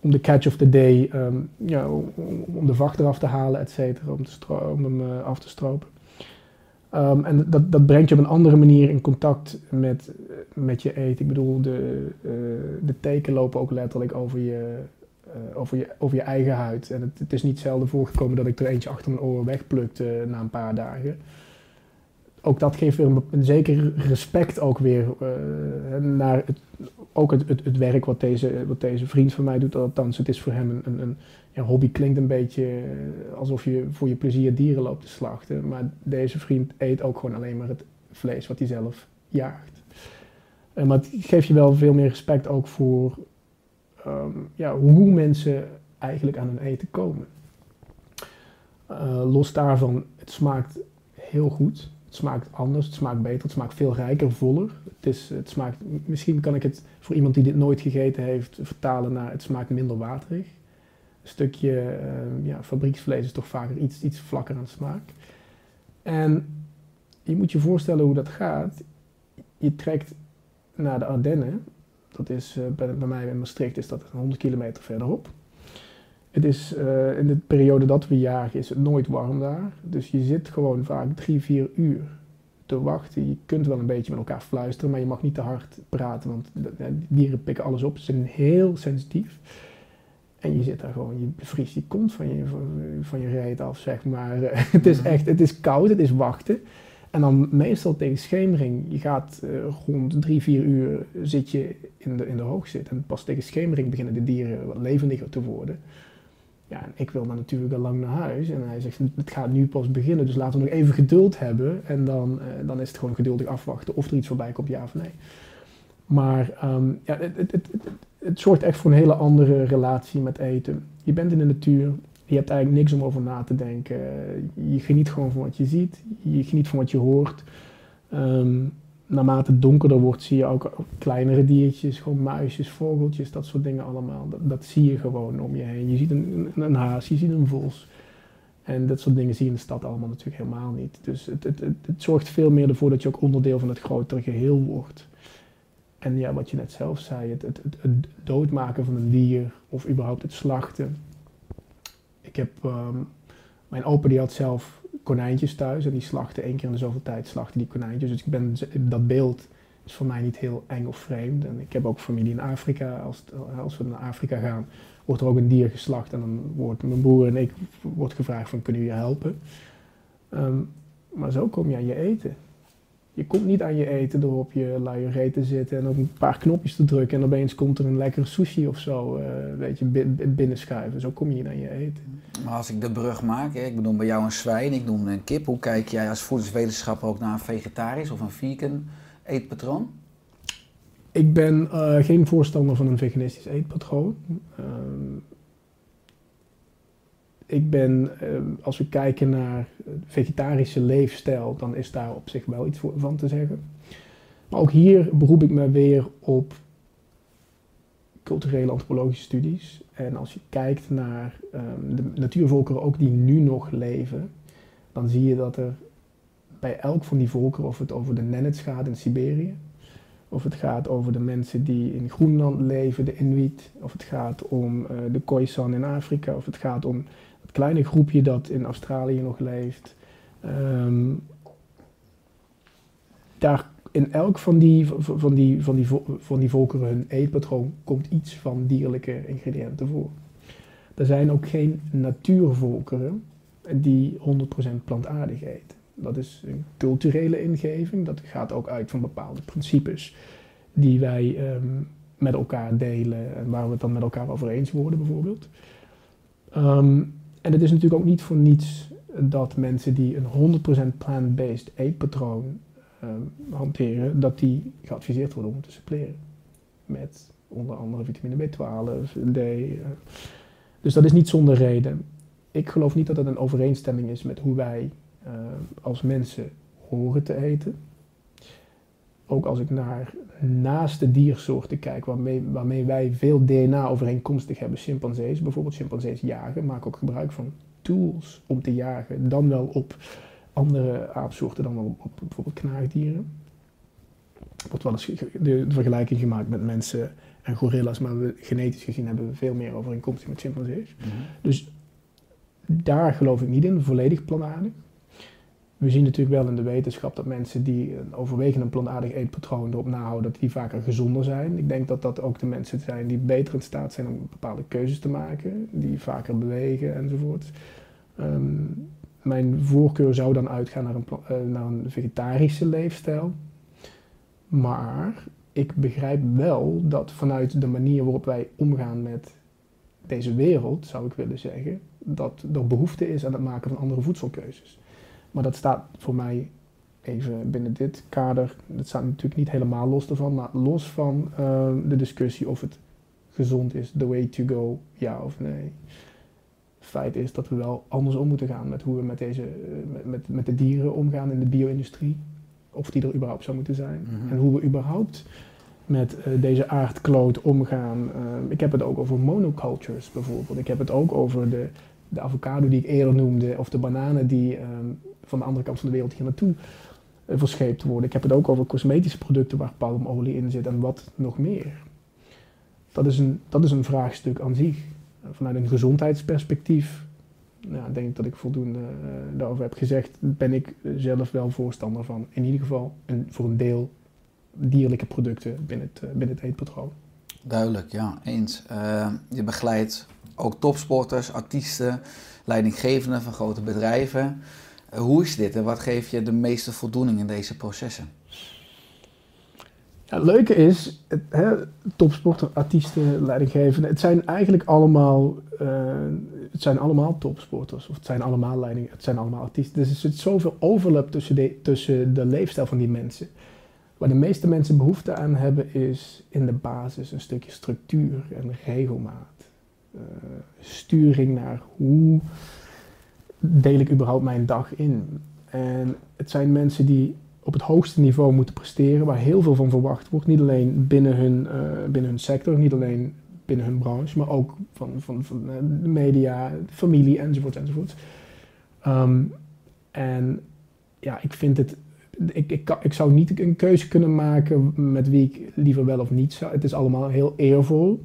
om de catch of the day, ehm, ja, om, om de vacht eraf te halen, et cetera, om, hem eh, af te stropen. Ehm, en dat, dat brengt je op een andere manier in contact met, met je eten. Ik bedoel, de, eh, de teken lopen ook letterlijk over je, eh, over je, over je eigen huid. En het, is niet zelden voorgekomen dat ik er eentje achter mijn oren wegplukte na een paar dagen. Ook dat geeft weer een, een zeker respect ook weer eh, naar het, ook het, het, werk wat deze, wat deze vriend van mij doet. Althans, het is voor hem een, een hobby klinkt een beetje eh, alsof je voor je plezier dieren loopt te slachten. Maar deze vriend eet ook gewoon alleen maar het vlees wat hij zelf jaagt. Eh, maar het geeft je wel veel meer respect ook voor ehm, ja, hoe mensen eigenlijk aan hun eten komen. Eh, los daarvan, het smaakt heel goed. Het smaakt anders, het smaakt beter, het smaakt veel rijker, voller. Het, is, het smaakt, misschien kan ik het voor iemand die dit nooit gegeten heeft vertalen naar het smaakt minder waterig. Stukje eh, ja, fabrieksvlees is toch vaker iets, iets vlakker aan smaak. En je moet je voorstellen hoe dat gaat. Je trekt naar de Ardennen. Dat is eh, bij, mij in Maastricht is dat 100 kilometer verderop. Het is eh, in de periode dat we jagen is het nooit warm daar. Dus je zit gewoon vaak drie, vier uur te wachten. Je kunt wel een beetje met elkaar fluisteren, maar je mag niet te hard praten, want dieren pikken alles op. Ze zijn heel sensitief. En je zit daar gewoon, je bevriest die kont van je, van, je reet af, zeg maar. het is echt, het is koud, het is wachten. En dan meestal tegen schemering, je gaat eh, rond drie, vier uur zit je in de, in de hoogzit. En pas tegen schemering beginnen de dieren wat levendiger te worden. Ja, en ik wil dan natuurlijk al lang naar huis. En hij zegt, het gaat nu pas beginnen, dus laten we nog even geduld hebben. En dan, eh, dan is het gewoon geduldig afwachten of er iets voorbij komt, ja of nee. Maar ehm, ja, het, het, het, het, zorgt echt voor een hele andere relatie met eten. Je bent in de natuur, je hebt eigenlijk niks om over na te denken. Je geniet gewoon van wat je ziet, je geniet van wat je hoort. Ehm, naarmate het donkerder wordt, zie je ook kleinere diertjes, gewoon muisjes, vogeltjes, dat soort dingen allemaal. Dat, zie je gewoon om je heen. Je ziet een, haas, je ziet een vos. En dat soort dingen zie je in de stad allemaal natuurlijk helemaal niet. Dus het, het, het zorgt veel meer ervoor dat je ook onderdeel van het grotere geheel wordt. En ja, wat je net zelf zei, het, het, het, doodmaken van een dier of überhaupt het slachten. Ik heb, ehm, mijn opa die had zelf konijntjes thuis en die slachten één keer in de zoveel tijd slachten die konijntjes. Dus ik ben, dat beeld is voor mij niet heel eng of vreemd. En ik heb ook familie in Afrika. Als, als we naar Afrika gaan, wordt er ook een dier geslacht en dan wordt mijn broer en ik wordt gevraagd van kunnen jullie helpen. Ehm, maar zo kom je aan je eten. Je komt niet aan je eten door op je luie reet te zitten en op een paar knopjes te drukken en opeens komt er een lekkere sushi of zo, eh, weet je, bi- bi- binnenschuiven. Zo kom je niet aan je eten. Maar als ik de brug maak, hè, ik bedoel bij jou een zwijn, ik noem een kip. Hoe kijk jij als voedingswetenschapper ook naar een vegetarisch of een vegan eetpatroon? Ik ben eh, geen voorstander van een veganistisch eetpatroon. Ehm, ik ben, ehm, als we kijken naar vegetarische leefstijl, dan is daar op zich wel iets voor, van te zeggen. Maar ook hier beroep ik me weer op culturele antropologische studies. En als je kijkt naar ehm, de natuurvolkeren ook die nu nog leven, dan zie je dat er bij elk van die volkeren, of het over de Nenets gaat in Siberië, of het gaat over de mensen die in Groenland leven, de Inuit, of het gaat om eh, de Khoisan in Afrika, of het gaat om kleine groepje dat in Australië nog leeft. Ehm, daar in elk van die, van, die, van, die, van die volkeren hun eetpatroon komt iets van dierlijke ingrediënten voor. Er zijn ook geen natuurvolkeren die 100% plantaardig eten. Dat is een culturele ingeving. Dat gaat ook uit van bepaalde principes die wij ehm, met elkaar delen en waar we het dan met elkaar over eens worden, bijvoorbeeld. Ehm, en het is natuurlijk ook niet voor niets dat mensen die een 100% plant-based eetpatroon ehm, hanteren, dat die geadviseerd worden om te suppleren. Met onder andere vitamine B12, D. eh. Dus dat is niet zonder reden. Ik geloof niet dat het een overeenstemming is met hoe wij eh, als mensen horen te eten. Ook als ik naar naaste diersoorten kijk, waarmee, waarmee wij veel DNA overeenkomstig hebben. Chimpansees, bijvoorbeeld chimpansees jagen, maken ook gebruik van tools om te jagen. Dan wel op andere aapsoorten, dan wel op, op bijvoorbeeld knaagdieren. Er wordt wel eens de vergelijking gemaakt met mensen en gorilla's, maar we, genetisch gezien hebben we veel meer overeenkomstig met chimpansees. Dus daar geloof ik niet in, volledig plantaardig. We zien natuurlijk wel in de wetenschap dat mensen die een overwegend een plantaardig eetpatroon erop nahouden, dat die vaker gezonder zijn. Ik denk dat dat ook de mensen zijn die beter in staat zijn om bepaalde keuzes te maken, die vaker bewegen enzovoort. Ehm, mijn voorkeur zou dan uitgaan naar een, eh, naar een vegetarische leefstijl. Maar ik begrijp wel dat vanuit de manier waarop wij omgaan met deze wereld, zou ik willen zeggen, dat er behoefte is aan het maken van andere voedselkeuzes. Maar dat staat voor mij even binnen dit kader, dat staat natuurlijk niet helemaal los ervan, maar los van eh, de discussie of het gezond is, the way to go, ja of nee. Feit is dat we wel anders om moeten gaan met hoe we met, deze, eh, met, met, met de dieren omgaan in de bio-industrie. Of die er überhaupt zou moeten zijn. Mhm. En hoe we überhaupt met eh, deze aardkloot omgaan. Eh, ik heb het ook over monocultures bijvoorbeeld. Ik heb het ook over de, de avocado die ik eerder noemde. Of de bananen die ehm, van de andere kant van de wereld hier naartoe eh, verscheept worden. Ik heb het ook over cosmetische producten waar palmolie in zit en wat nog meer. Dat is een, dat is een vraagstuk aan zich. Vanuit een gezondheidsperspectief, nou, denk ik dat ik voldoende eh, daarover heb gezegd, ben ik zelf wel voorstander van in ieder geval een, voor een deel dierlijke producten binnen het, eh, binnen het eetpatroon. Duidelijk, ja, eens. Je begeleidt ook topsporters, artiesten, leidinggevenden van grote bedrijven. Eh, hoe is dit en wat geeft je de meeste voldoening in deze processen? Het leuke is, het, hè, topsporter, artiesten, leidinggevenden, het zijn eigenlijk allemaal, eh, het zijn allemaal topsporters. Of het zijn allemaal leiding, het zijn allemaal artiesten. Dus er zit zoveel overlap tussen de, tussen de leefstijl van die mensen. Waar de meeste mensen behoefte aan hebben is in de basis een stukje structuur en regelmaat. Eh, sturing naar hoe deel ik überhaupt mijn dag in. En het zijn mensen die op het hoogste niveau moeten presteren, waar heel veel van verwacht wordt. Niet alleen binnen hun, eh, binnen hun sector, niet alleen binnen hun branche, maar ook van, van, van eh, de media, familie enzovoort enzovoort. Ehm, en ja, ik vind het. Ik, ik, ik zou niet een keuze kunnen maken met wie ik liever wel of niet zou. Het is allemaal heel eervol.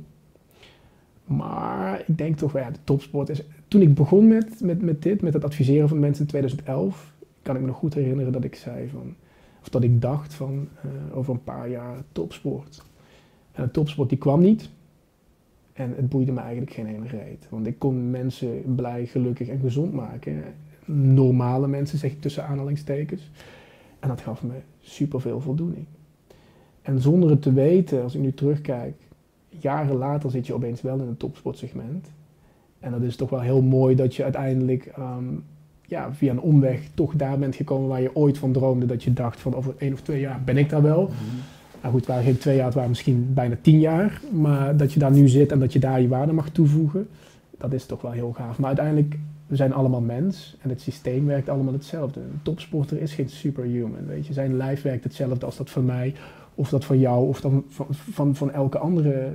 Maar ik denk toch wel, ja, de topsport is. Toen ik begon met, met, met dit, met het adviseren van mensen in 2011, kan ik me nog goed herinneren dat ik zei van. Of dat ik dacht van eh, over een paar jaar topsport. En de topsport die kwam niet. En het boeide me eigenlijk geen ene reet. Want ik kon mensen blij, gelukkig en gezond maken. Normale mensen, zeg ik tussen aanhalingstekens. En dat gaf me superveel voldoening. En zonder het te weten, als ik nu terugkijk, jaren later zit je opeens wel in een topsportsegment. En dat is toch wel heel mooi dat je uiteindelijk ehm, ja, via een omweg toch daar bent gekomen waar je ooit van droomde. Dat je dacht van over één of twee jaar ben ik daar wel. Nou goed, het waren geen twee jaar, het waren misschien bijna tien jaar. Maar dat je daar nu zit en dat je daar je waarde mag toevoegen, dat is toch wel heel gaaf. Maar uiteindelijk, we zijn allemaal mens en het systeem werkt allemaal hetzelfde. Een topsporter is geen superhuman, weet je. Zijn lijf werkt hetzelfde als dat van mij, of dat van jou, of dan van, van, van elke andere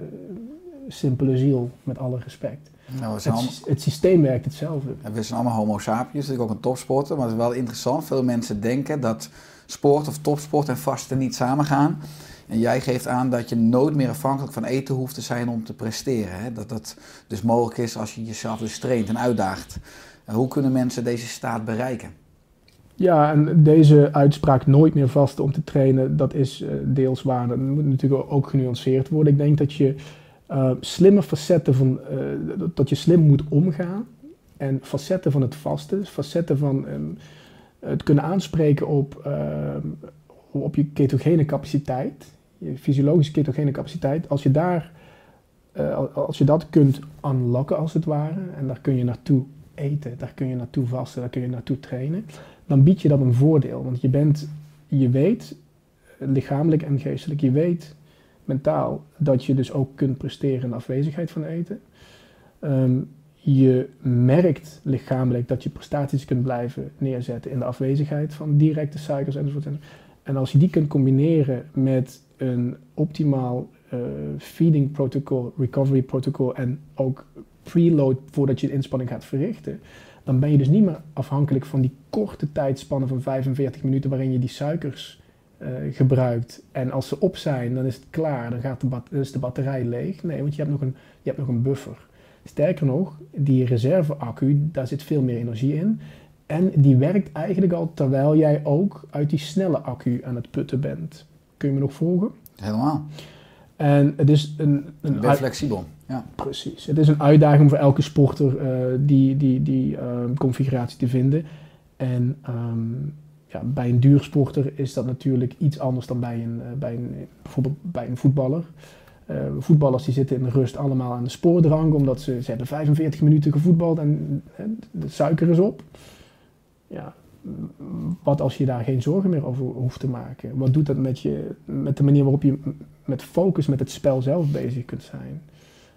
simpele ziel, met alle respect. Nou, Het, allemaal, het systeem werkt hetzelfde. we zijn allemaal homo sapiens, natuurlijk ook een topsporter. Maar het is wel interessant. Veel mensen denken dat sport of topsport en vasten niet samengaan. En jij geeft aan dat je nooit meer afhankelijk van eten hoeft te zijn om te presteren. Hè? Dat dat dus mogelijk is als je jezelf dus traint en uitdaagt. En hoe kunnen mensen deze staat bereiken? Ja, en deze uitspraak nooit meer vasten om te trainen, dat is eh, deels waar. Dat moet natuurlijk ook genuanceerd worden. Ik denk dat je eh, slimme facetten van, eh, dat- je slim moet omgaan. En facetten van het vasten, facetten van ehm, het kunnen aanspreken op, ehm, op je ketogene capaciteit, je fysiologische ketogene capaciteit. Als je daar, al- als je dat kunt unlocken als het ware, en daar kun je naartoe eten, daar kun je naartoe vasten, daar kun je naartoe trainen dan biedt je dat een voordeel. Want je bent, je weet, eh, lichamelijk en geestelijk, je weet mentaal dat je dus ook kunt presteren in de afwezigheid van eten. Ehm, je merkt lichamelijk dat je prestaties kunt blijven neerzetten in de afwezigheid van directe suikers enzovoort. enzovoort. En als je die kunt combineren met een optimaal eh, feeding protocol, recovery protocol en ook preload voordat je de inspanning gaat verrichten, dan ben je dus niet meer afhankelijk van die korte tijdspannen van 45 minuten waarin je die suikers eh, gebruikt. En als ze op zijn, dan is het klaar, dan, gaat de is de batterij leeg. Nee, want je hebt nog een, je hebt nog een buffer. Sterker nog, die reserveaccu, daar zit veel meer energie in. En die werkt eigenlijk al terwijl jij ook uit die snelle accu aan het putten bent. Kun je me nog volgen? Helemaal. En het is een, een bent flexibel. Ja. Precies. Het is een uitdaging voor elke sporter eh, die, die, die ehm, configuratie te vinden. En ehm, ja, bij een duursporter is dat natuurlijk iets anders dan bij een, eh, bij een, bijvoorbeeld bij een voetballer. Eh, voetballers die zitten in de rust allemaal aan de spoordrang, omdat ze, ze hebben 45 minuten gevoetbald en eh, de suiker is op. Ja, wat als je daar geen zorgen meer over hoeft te maken? Wat doet dat met, je, met de manier waarop je met focus met het spel zelf bezig kunt zijn?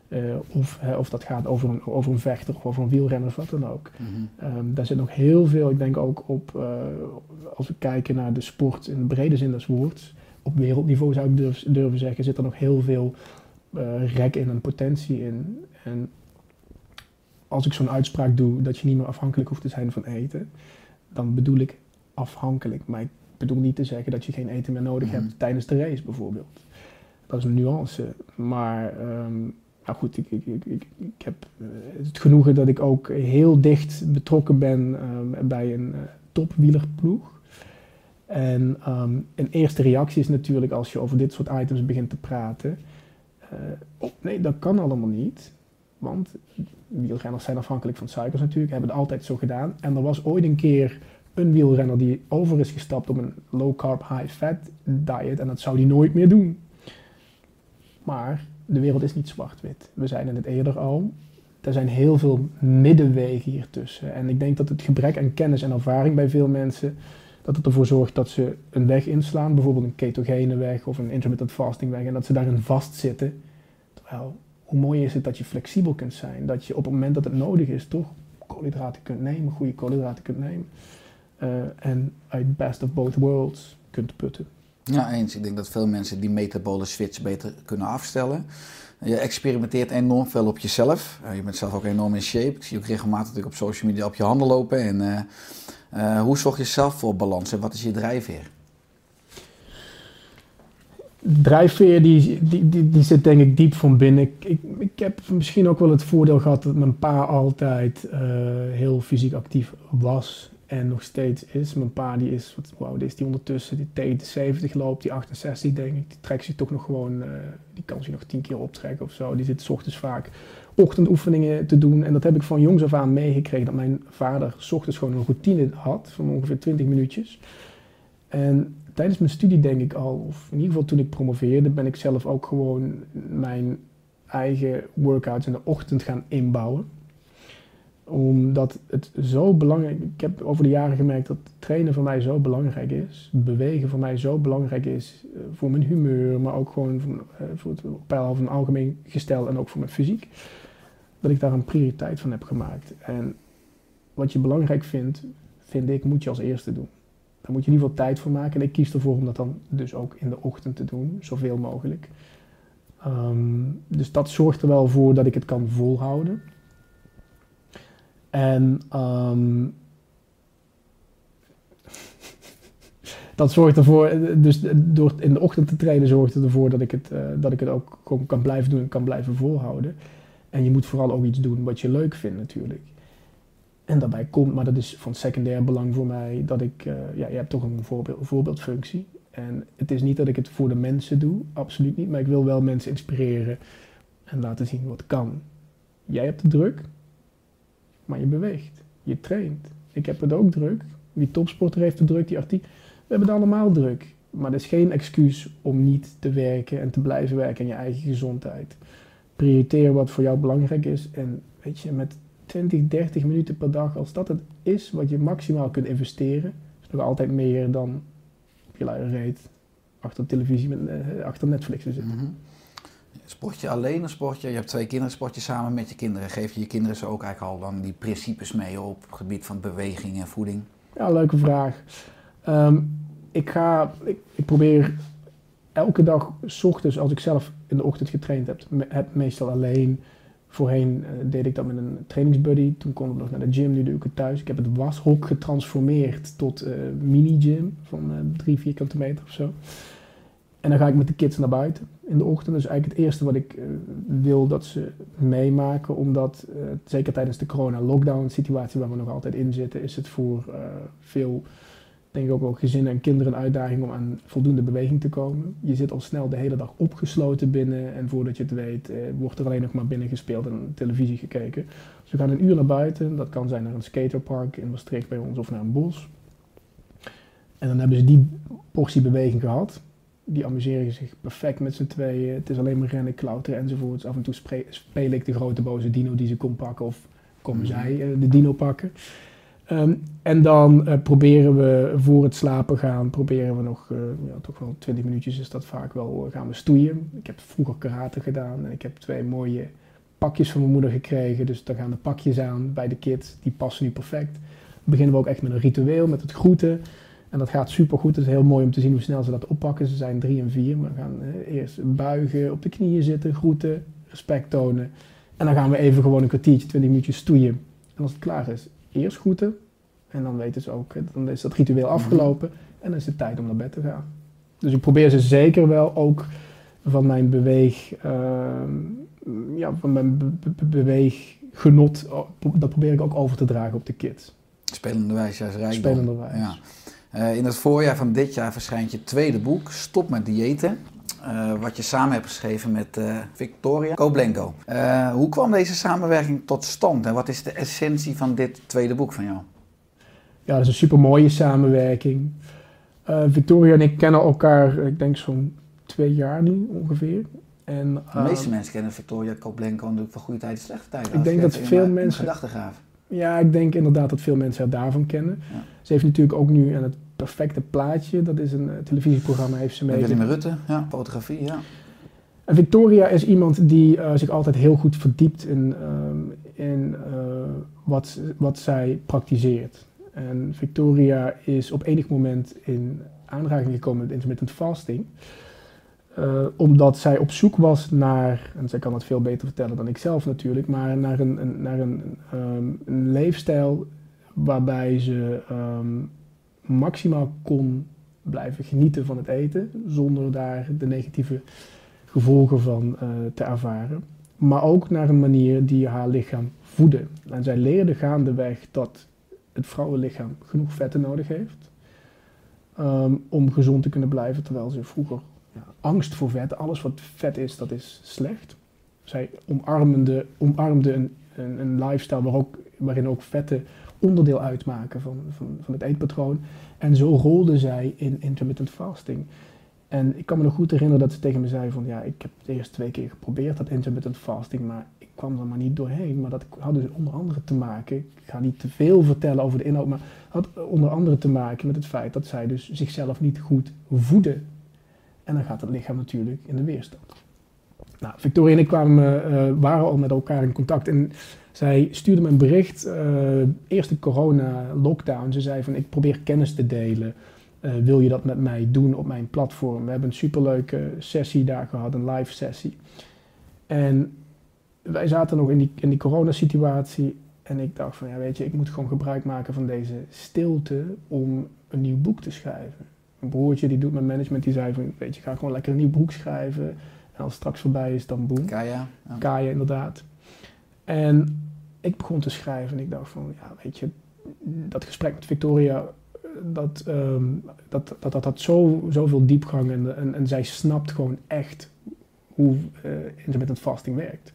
Eh, of, hè, of dat gaat over een, over een vechter of over een wielrenner of wat dan ook. Mhm. Ehm, daar zit nog heel veel, ik denk ook op, eh, als we kijken naar de sport in de brede zin des woords, op wereldniveau zou ik durf- durven zeggen, zit er nog heel veel eh rek in en potentie in. En als ik zo'n uitspraak doe dat je niet meer afhankelijk hoeft te zijn van eten, dan bedoel ik afhankelijk. Maar ik bedoel niet te zeggen dat je geen eten meer nodig Mhm. hebt tijdens de race bijvoorbeeld. Dat is een nuance. Maar ehm, nou goed, ik, ik, ik, ik, heb eh, het genoegen dat ik ook heel dicht betrokken ben ehm, bij een eh, topwielerploeg. En ehm, een eerste reactie is natuurlijk als je over dit soort items begint te praten. eh, oh nee, dat kan allemaal niet. Want wielrenners zijn afhankelijk van suikers natuurlijk, hebben het altijd zo gedaan. En er was ooit een keer een wielrenner die over is gestapt op een low carb, high fat diet en dat zou die nooit meer doen. Maar de wereld is niet zwart-wit. We zeiden het eerder al. Er zijn heel veel middenwegen hier tussen. En ik denk dat het gebrek aan kennis en ervaring bij veel mensen, dat het ervoor zorgt dat ze een weg inslaan, bijvoorbeeld een ketogene weg of een intermittent fasting weg, en dat ze daarin vastzitten. Terwijl, hoe mooi is het dat je flexibel kunt zijn, dat je op het moment dat het nodig is, toch koolhydraten kunt nemen, goede koolhydraten kunt nemen. Eh, en uit best of both worlds kunt putten. Ja, eens. Ik denk dat veel mensen die metabole switch beter kunnen afstellen. Je experimenteert enorm veel op jezelf. Eh, je bent zelf ook enorm in shape. Ik zie ook regelmatig natuurlijk op social media op je handen lopen. En, eh, hoe zorg je zelf voor balans en wat is je drijfveer? Drijfveer die, die, die, die zit denk ik diep van binnen. Ik, ik, heb misschien ook wel het voordeel gehad dat mijn pa altijd eh, heel fysiek actief was en nog steeds is. Mijn pa die is, wat, oud is die ondertussen? Die tegen de 70 loopt, die 68 denk ik. Die trekt zich toch nog gewoon, eh, die kan zich nog 10 keer optrekken of zo. Die zit 's ochtends vaak ochtendoefeningen te doen. En dat heb ik van jongs af aan meegekregen. Dat mijn vader 's ochtends gewoon een routine had van ongeveer 20 minuutjes. En tijdens mijn studie denk ik al, of in ieder geval toen ik promoveerde, ben ik zelf ook gewoon mijn eigen workouts in de ochtend gaan inbouwen. Omdat het zo belangrijk Ik heb over de jaren gemerkt dat trainen voor mij zo belangrijk is. Bewegen voor mij zo belangrijk is. eh, Voor mijn humeur, maar ook gewoon voor, eh, voor het peil van algemeen gestel en ook voor mijn fysiek. Dat ik daar een prioriteit van heb gemaakt. En wat je belangrijk vindt, vind ik, moet je als eerste doen. Daar moet je in ieder geval tijd voor maken. En ik kies ervoor om dat dan dus ook in de ochtend te doen, zoveel mogelijk. Ehm, dus dat zorgt er wel voor dat ik het kan volhouden. En ehm, dat zorgt ervoor, dus door in de ochtend te trainen zorgt het ervoor dat ik het, eh, dat ik het ook kan blijven doen en kan blijven volhouden. En je moet vooral ook iets doen wat je leuk vindt natuurlijk. En daarbij komt, maar dat is van secundair belang voor mij, dat ik, eh, ja, je hebt toch een voorbeeld, voorbeeldfunctie. En het is niet dat ik het voor de mensen doe, absoluut niet, maar ik wil wel mensen inspireren en laten zien wat kan. Jij hebt het druk, maar je beweegt, je traint. Ik heb het ook druk, die topsporter heeft het druk, die artiest. We hebben het allemaal druk, maar dat is geen excuus om niet te werken en te blijven werken aan je eigen gezondheid. Prioriteer wat voor jou belangrijk is en weet je, met 20, 30 minuten per dag, als dat het is wat je maximaal kunt investeren, is nog altijd meer dan op je luie reet achter televisie, met, eh, achter Netflix te zitten. Mhm. Sport je alleen of sport je? Hebt twee kinderen, sport je samen met je kinderen. Geef je je kinderen zo ook eigenlijk al dan die principes mee op het gebied van beweging en voeding? Ja, leuke vraag. Ehm, ik ga, ik, ik probeer elke dag, s ochtends, als ik zelf in de ochtend getraind heb, me- heb meestal alleen. Voorheen eh, deed ik dat met een trainingsbuddy. Toen kon ik nog naar de gym, nu doe ik het thuis. Ik heb het washok getransformeerd tot eh, mini-gym van eh, drie vierkante meter of zo. En dan ga ik met de kids naar buiten in de ochtend. Is eigenlijk het eerste wat ik wil dat ze meemaken. Omdat, zeker tijdens de corona-lockdown situatie waar we nog altijd in zitten, is het voor veel, denk ik ook wel gezinnen en kinderen een uitdaging om aan voldoende beweging te komen. Je zit al snel de hele dag opgesloten binnen. En voordat je het weet, eh, wordt er alleen nog maar binnen gespeeld en televisie gekeken. Dus we gaan een uur naar buiten. Dat kan zijn naar een skaterpark in Maastricht bij ons of naar een bos. En dan hebben ze die portie beweging gehad die amuseren zich perfect met z'n tweeën. Het is alleen maar rennen, klauteren enzovoorts. Af en toe speel ik de grote boze dino die ze kon pakken of komen Mhm. zij eh, de dino pakken. Ehm, en dan eh, proberen we voor het slapen gaan, proberen we nog, eh, ja, toch wel 20 minuutjes is dat vaak wel, eh, gaan we stoeien. Ik heb vroeger karate gedaan en ik heb twee mooie pakjes van mijn moeder gekregen. Dus daar gaan de pakjes aan bij de kids, die passen nu perfect. Dan beginnen we ook echt met een ritueel, met het groeten. En dat gaat super goed. Het is heel mooi om te zien hoe snel ze dat oppakken. Ze zijn drie en vier. Maar we gaan eerst buigen, op de knieën zitten, groeten, respect tonen. En dan gaan we even gewoon een kwartiertje, twintig minuutjes stoeien. En als het klaar is, eerst groeten. En dan weten ze ook, dan is dat ritueel afgelopen. En dan is het tijd om naar bed te gaan. Dus ik probeer ze zeker wel ook van mijn beweeg, ehm, ja, van mijn be- be- beweeggenot, dat probeer ik ook over te dragen op de kids. Spelenderwijs, juist rijkdom. Spelenderwijs. Ja. Eh, in het voorjaar van dit jaar verschijnt je tweede boek, Stop met diëten. Eh, wat je samen hebt geschreven met eh, Victoria Koblenko. Eh, hoe kwam deze samenwerking tot stand en wat is de essentie van dit tweede boek van jou? ja, dat is een super mooie samenwerking. Victoria en ik kennen elkaar, ik denk zo'n twee jaar nu ongeveer. En, De meeste mensen kennen Victoria Koblenko natuurlijk van goede tijden en slechte tijden. Ik denk dat veel mensen- Gedachtegraaf. Ja, ik denk inderdaad dat veel mensen haar daarvan kennen. Ja. Ze heeft natuurlijk ook nu aan het perfecte plaatje, dat is een eh, televisieprogramma, heeft ze mee. Willem Rutte, ja, fotografie, ja. En Victoria is iemand die eh, zich altijd heel goed verdiept in, ehm, in eh, wat, wat zij praktiseert. En Victoria is op enig moment in aanraking gekomen met intermittent fasting. omdat zij op zoek was naar, en zij kan het veel beter vertellen dan ik zelf natuurlijk, maar naar een, een, naar een, ehm, een leefstijl waarbij ze ehm, maximaal kon blijven genieten van het eten, zonder daar de negatieve gevolgen van eh, te ervaren. Maar ook naar een manier die haar lichaam voedde. En zij leerde gaandeweg dat het vrouwenlichaam genoeg vetten nodig heeft. ehm, om gezond te kunnen blijven, terwijl ze vroeger angst voor vet, alles wat vet is, dat is slecht. Zij omarmde, omarmde een, een, een lifestyle ook, waarin ook vetten onderdeel uitmaken van, van, van het eetpatroon. En zo rolde zij in intermittent fasting. En ik kan me nog goed herinneren dat ze tegen me zei van ja, ik heb de eerste twee keer geprobeerd dat intermittent fasting, maar ik kwam er maar niet doorheen. Maar dat had dus onder andere te maken, ik ga niet te veel vertellen over de inhoud, maar had onder andere te maken met het feit dat zij dus zichzelf niet goed voedde. En dan gaat het lichaam natuurlijk in de weerstand. Nou, Victoria en ik kwamen, eh, waren al met elkaar in contact en zij stuurde me een bericht, eh eerste corona-lockdown. Ze zei van ik probeer kennis te delen. Eh, wil je dat met mij doen op mijn platform? We hebben een superleuke sessie daar gehad, een live sessie. En wij zaten nog in die, in die coronasituatie. En ik dacht van, ja weet je, ik moet gewoon gebruik maken van deze stilte om een nieuw boek te schrijven. Een broertje die doet mijn management, die zei van, weet je, ga gewoon lekker een nieuw boek schrijven. En als het straks voorbij is, dan boem. Kaya. Ja. Kaya inderdaad. En ik begon te schrijven en ik dacht van, ja, weet je, dat gesprek met Victoria, dat, ehm, dat, dat, dat had zo, zoveel diepgang en, en, en zij snapt gewoon echt hoe eh intermittent fasting werkt.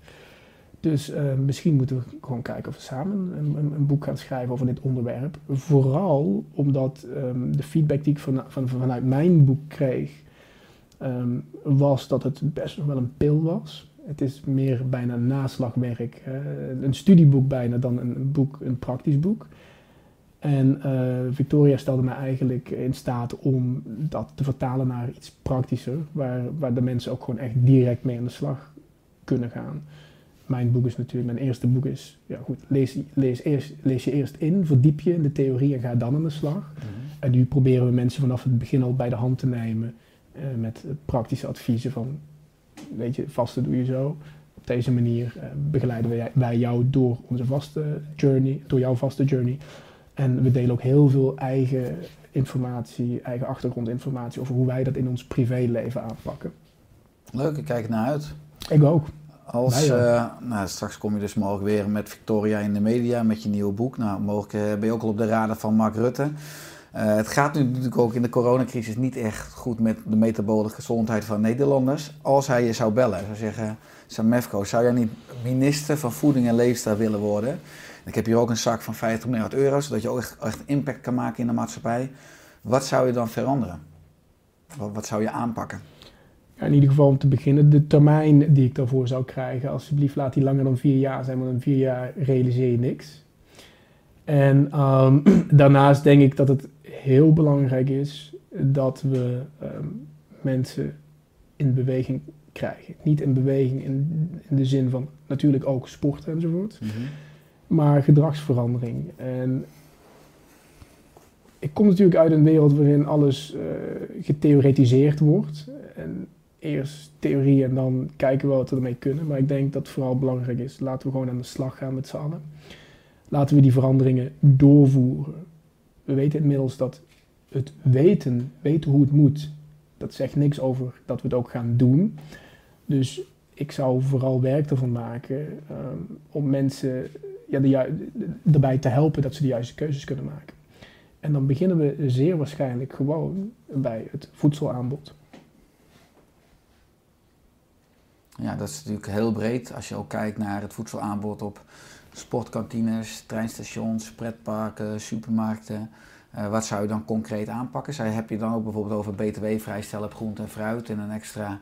Dus eh, misschien moeten we gewoon kijken of we samen een, een, een boek gaan schrijven over dit onderwerp. Vooral omdat ehm, de feedback die ik van, van, vanuit mijn boek kreeg, ehm, was dat het best nog wel een pil was. Het is meer bijna naslagwerk, eh, een studieboek bijna dan een, boek, een praktisch boek. En eh, Victoria stelde mij eigenlijk in staat om dat te vertalen naar iets praktischer, waar, waar de mensen ook gewoon echt direct mee aan de slag kunnen gaan. Mijn boek is natuurlijk, mijn eerste boek is, ja goed, lees, lees, eerst, lees je eerst in, verdiep je in de theorie en ga dan aan de slag. Mhm. En nu proberen we mensen vanaf het begin al bij de hand te nemen eh, met praktische adviezen van, weet je, vasten doe je zo. Op deze manier eh, begeleiden wij, wij jou door onze vaste journey, door jouw vaste journey. En we delen ook heel veel eigen informatie, eigen achtergrondinformatie over hoe wij dat in ons privéleven aanpakken. Leuk, ik kijk er naar uit. Ik ook. Als, eh, nou, straks kom je dus mogelijk weer met Victoria in de media met je nieuwe boek. Nou, mogelijk eh, ben je ook al op de radar van Mark Rutte. Eh, het gaat nu natuurlijk ook in de coronacrisis niet echt goed met de metabole gezondheid van Nederlanders. Als hij je zou bellen, zou zeggen, Samefco, zou jij niet minister van Voeding en Leefstijl willen worden? Ik heb hier ook een zak van 50 miljard euro, zodat je ook echt, impact kan maken in de maatschappij. Wat zou je dan veranderen? Wat, wat zou je aanpakken? Ja, in ieder geval om te beginnen, de termijn die ik daarvoor zou krijgen, alsjeblieft laat die langer dan vier jaar zijn, want in vier jaar realiseer je niks. En ehm, daarnaast denk ik dat het heel belangrijk is dat we ehm, mensen in beweging krijgen. Niet in beweging in, in de zin van natuurlijk ook sporten enzovoort, maar gedragsverandering. En ik kom natuurlijk uit een wereld waarin alles eh, getheoretiseerd wordt. En eerst theorie en dan kijken we wat we ermee kunnen. Maar ik denk dat het vooral belangrijk is, laten we gewoon aan de slag gaan met z'n allen. Laten we die veranderingen doorvoeren. We weten inmiddels dat het weten, weten hoe het moet, dat zegt niks over dat we het ook gaan doen. Dus ik zou vooral werk ervan maken ehm, om mensen ja, de erbij te helpen dat ze de juiste keuzes kunnen maken. En dan beginnen we zeer waarschijnlijk gewoon bij het voedselaanbod. Ja, dat is natuurlijk heel breed. Als je ook kijkt naar het voedselaanbod op sportkantines, treinstations, pretparken, supermarkten. Eh, wat zou je dan concreet aanpakken? Zou, heb je dan ook bijvoorbeeld over btw-vrijstellen op groente en fruit en een extra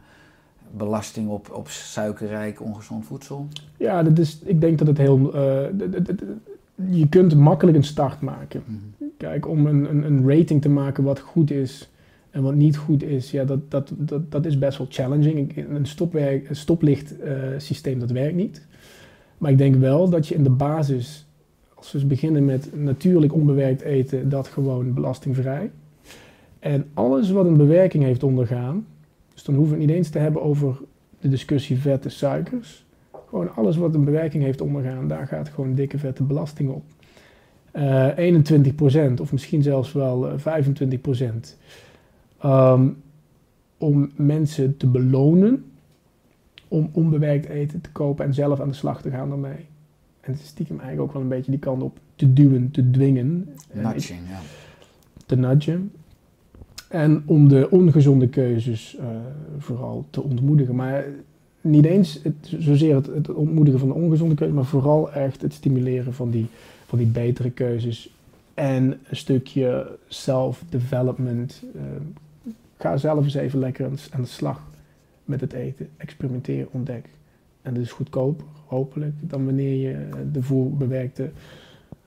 belasting op, op suikerrijk, ongezond voedsel? Ja, dat is, ik denk dat het heel. eh, je kunt makkelijk een start maken. Mhm. Kijk, om een, een, een rating te maken wat goed is en wat niet goed is, ja, dat, dat, dat, dat is best wel challenging. Een, stopwerk, een stoplichtsysteem, dat werkt niet. Maar ik denk wel dat je in de basis, als we beginnen met natuurlijk onbewerkt eten, dat gewoon belastingvrij. En alles wat een bewerking heeft ondergaan, dus dan hoeven we het niet eens te hebben over de discussie vetten, suikers. Gewoon alles wat een bewerking heeft ondergaan, daar gaat gewoon dikke vette belasting op. Eh 21% of misschien zelfs wel eh, 25%. Ehm, om mensen te belonen om onbewerkt eten te kopen en zelf aan de slag te gaan daarmee. En het is stiekem eigenlijk ook wel een beetje die kant op te duwen, te dwingen. En Nudging, ja. te nudgen. En om de ongezonde keuzes eh, vooral te ontmoedigen. Maar niet eens het, zozeer het, het ontmoedigen van de ongezonde keuzes, maar vooral echt het stimuleren van die, van die betere keuzes. En een stukje self-development. eh, ga zelf eens even lekker aan, aan de slag met het eten. Experimenteer, ontdek. En dat is goedkoper, hopelijk, dan wanneer je de voorbewerkte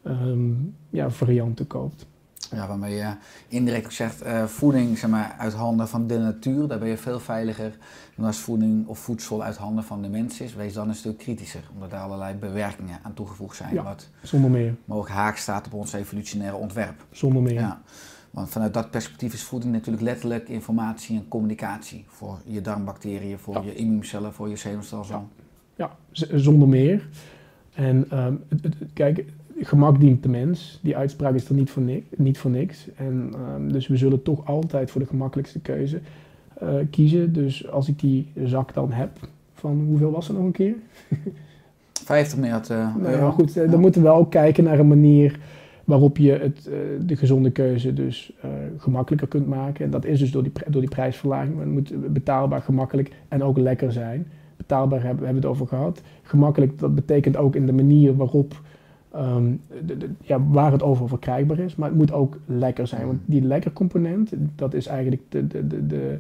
ehm, ja, varianten koopt. Ja, waarmee je indirect ook zegt, eh, voeding zeg maar, uit handen van de natuur, daar ben je veel veiliger dan als voeding of voedsel uit handen van de mens is. Wees dan een stuk kritischer, omdat daar allerlei bewerkingen aan toegevoegd zijn, Ja. wat Zonder meer. mogelijk haak staat op ons evolutionaire ontwerp. Zonder meer. Ja. Want vanuit dat perspectief is voeding natuurlijk letterlijk informatie en communicatie voor je darmbacteriën, voor Ja. je immuuncellen, voor je zenuwstelsel. Ja, z- zonder meer. En ehm, het, kijk, gemak dient de mens. Die uitspraak is er niet voor, niks, niet voor niks. En, ehm, dus we zullen toch altijd voor de gemakkelijkste keuze eh, kiezen. Dus als ik die zak dan heb, van hoeveel was het nog een keer? 50 miljard eh, Nou ja, goed, eh, Ja. dan moeten we ook kijken naar een manier waarop je het, eh, de gezonde keuze dus eh, gemakkelijker kunt maken. En dat is dus door die, door die prijsverlaging. Het moet betaalbaar, gemakkelijk en ook lekker zijn. Betaalbaar hebben, we het over gehad. Gemakkelijk, dat betekent ook in de manier waarop, ehm, de- ja, waar het over verkrijgbaar is. Maar het moet ook lekker zijn. Want die lekker component, dat is eigenlijk de, de, de, de,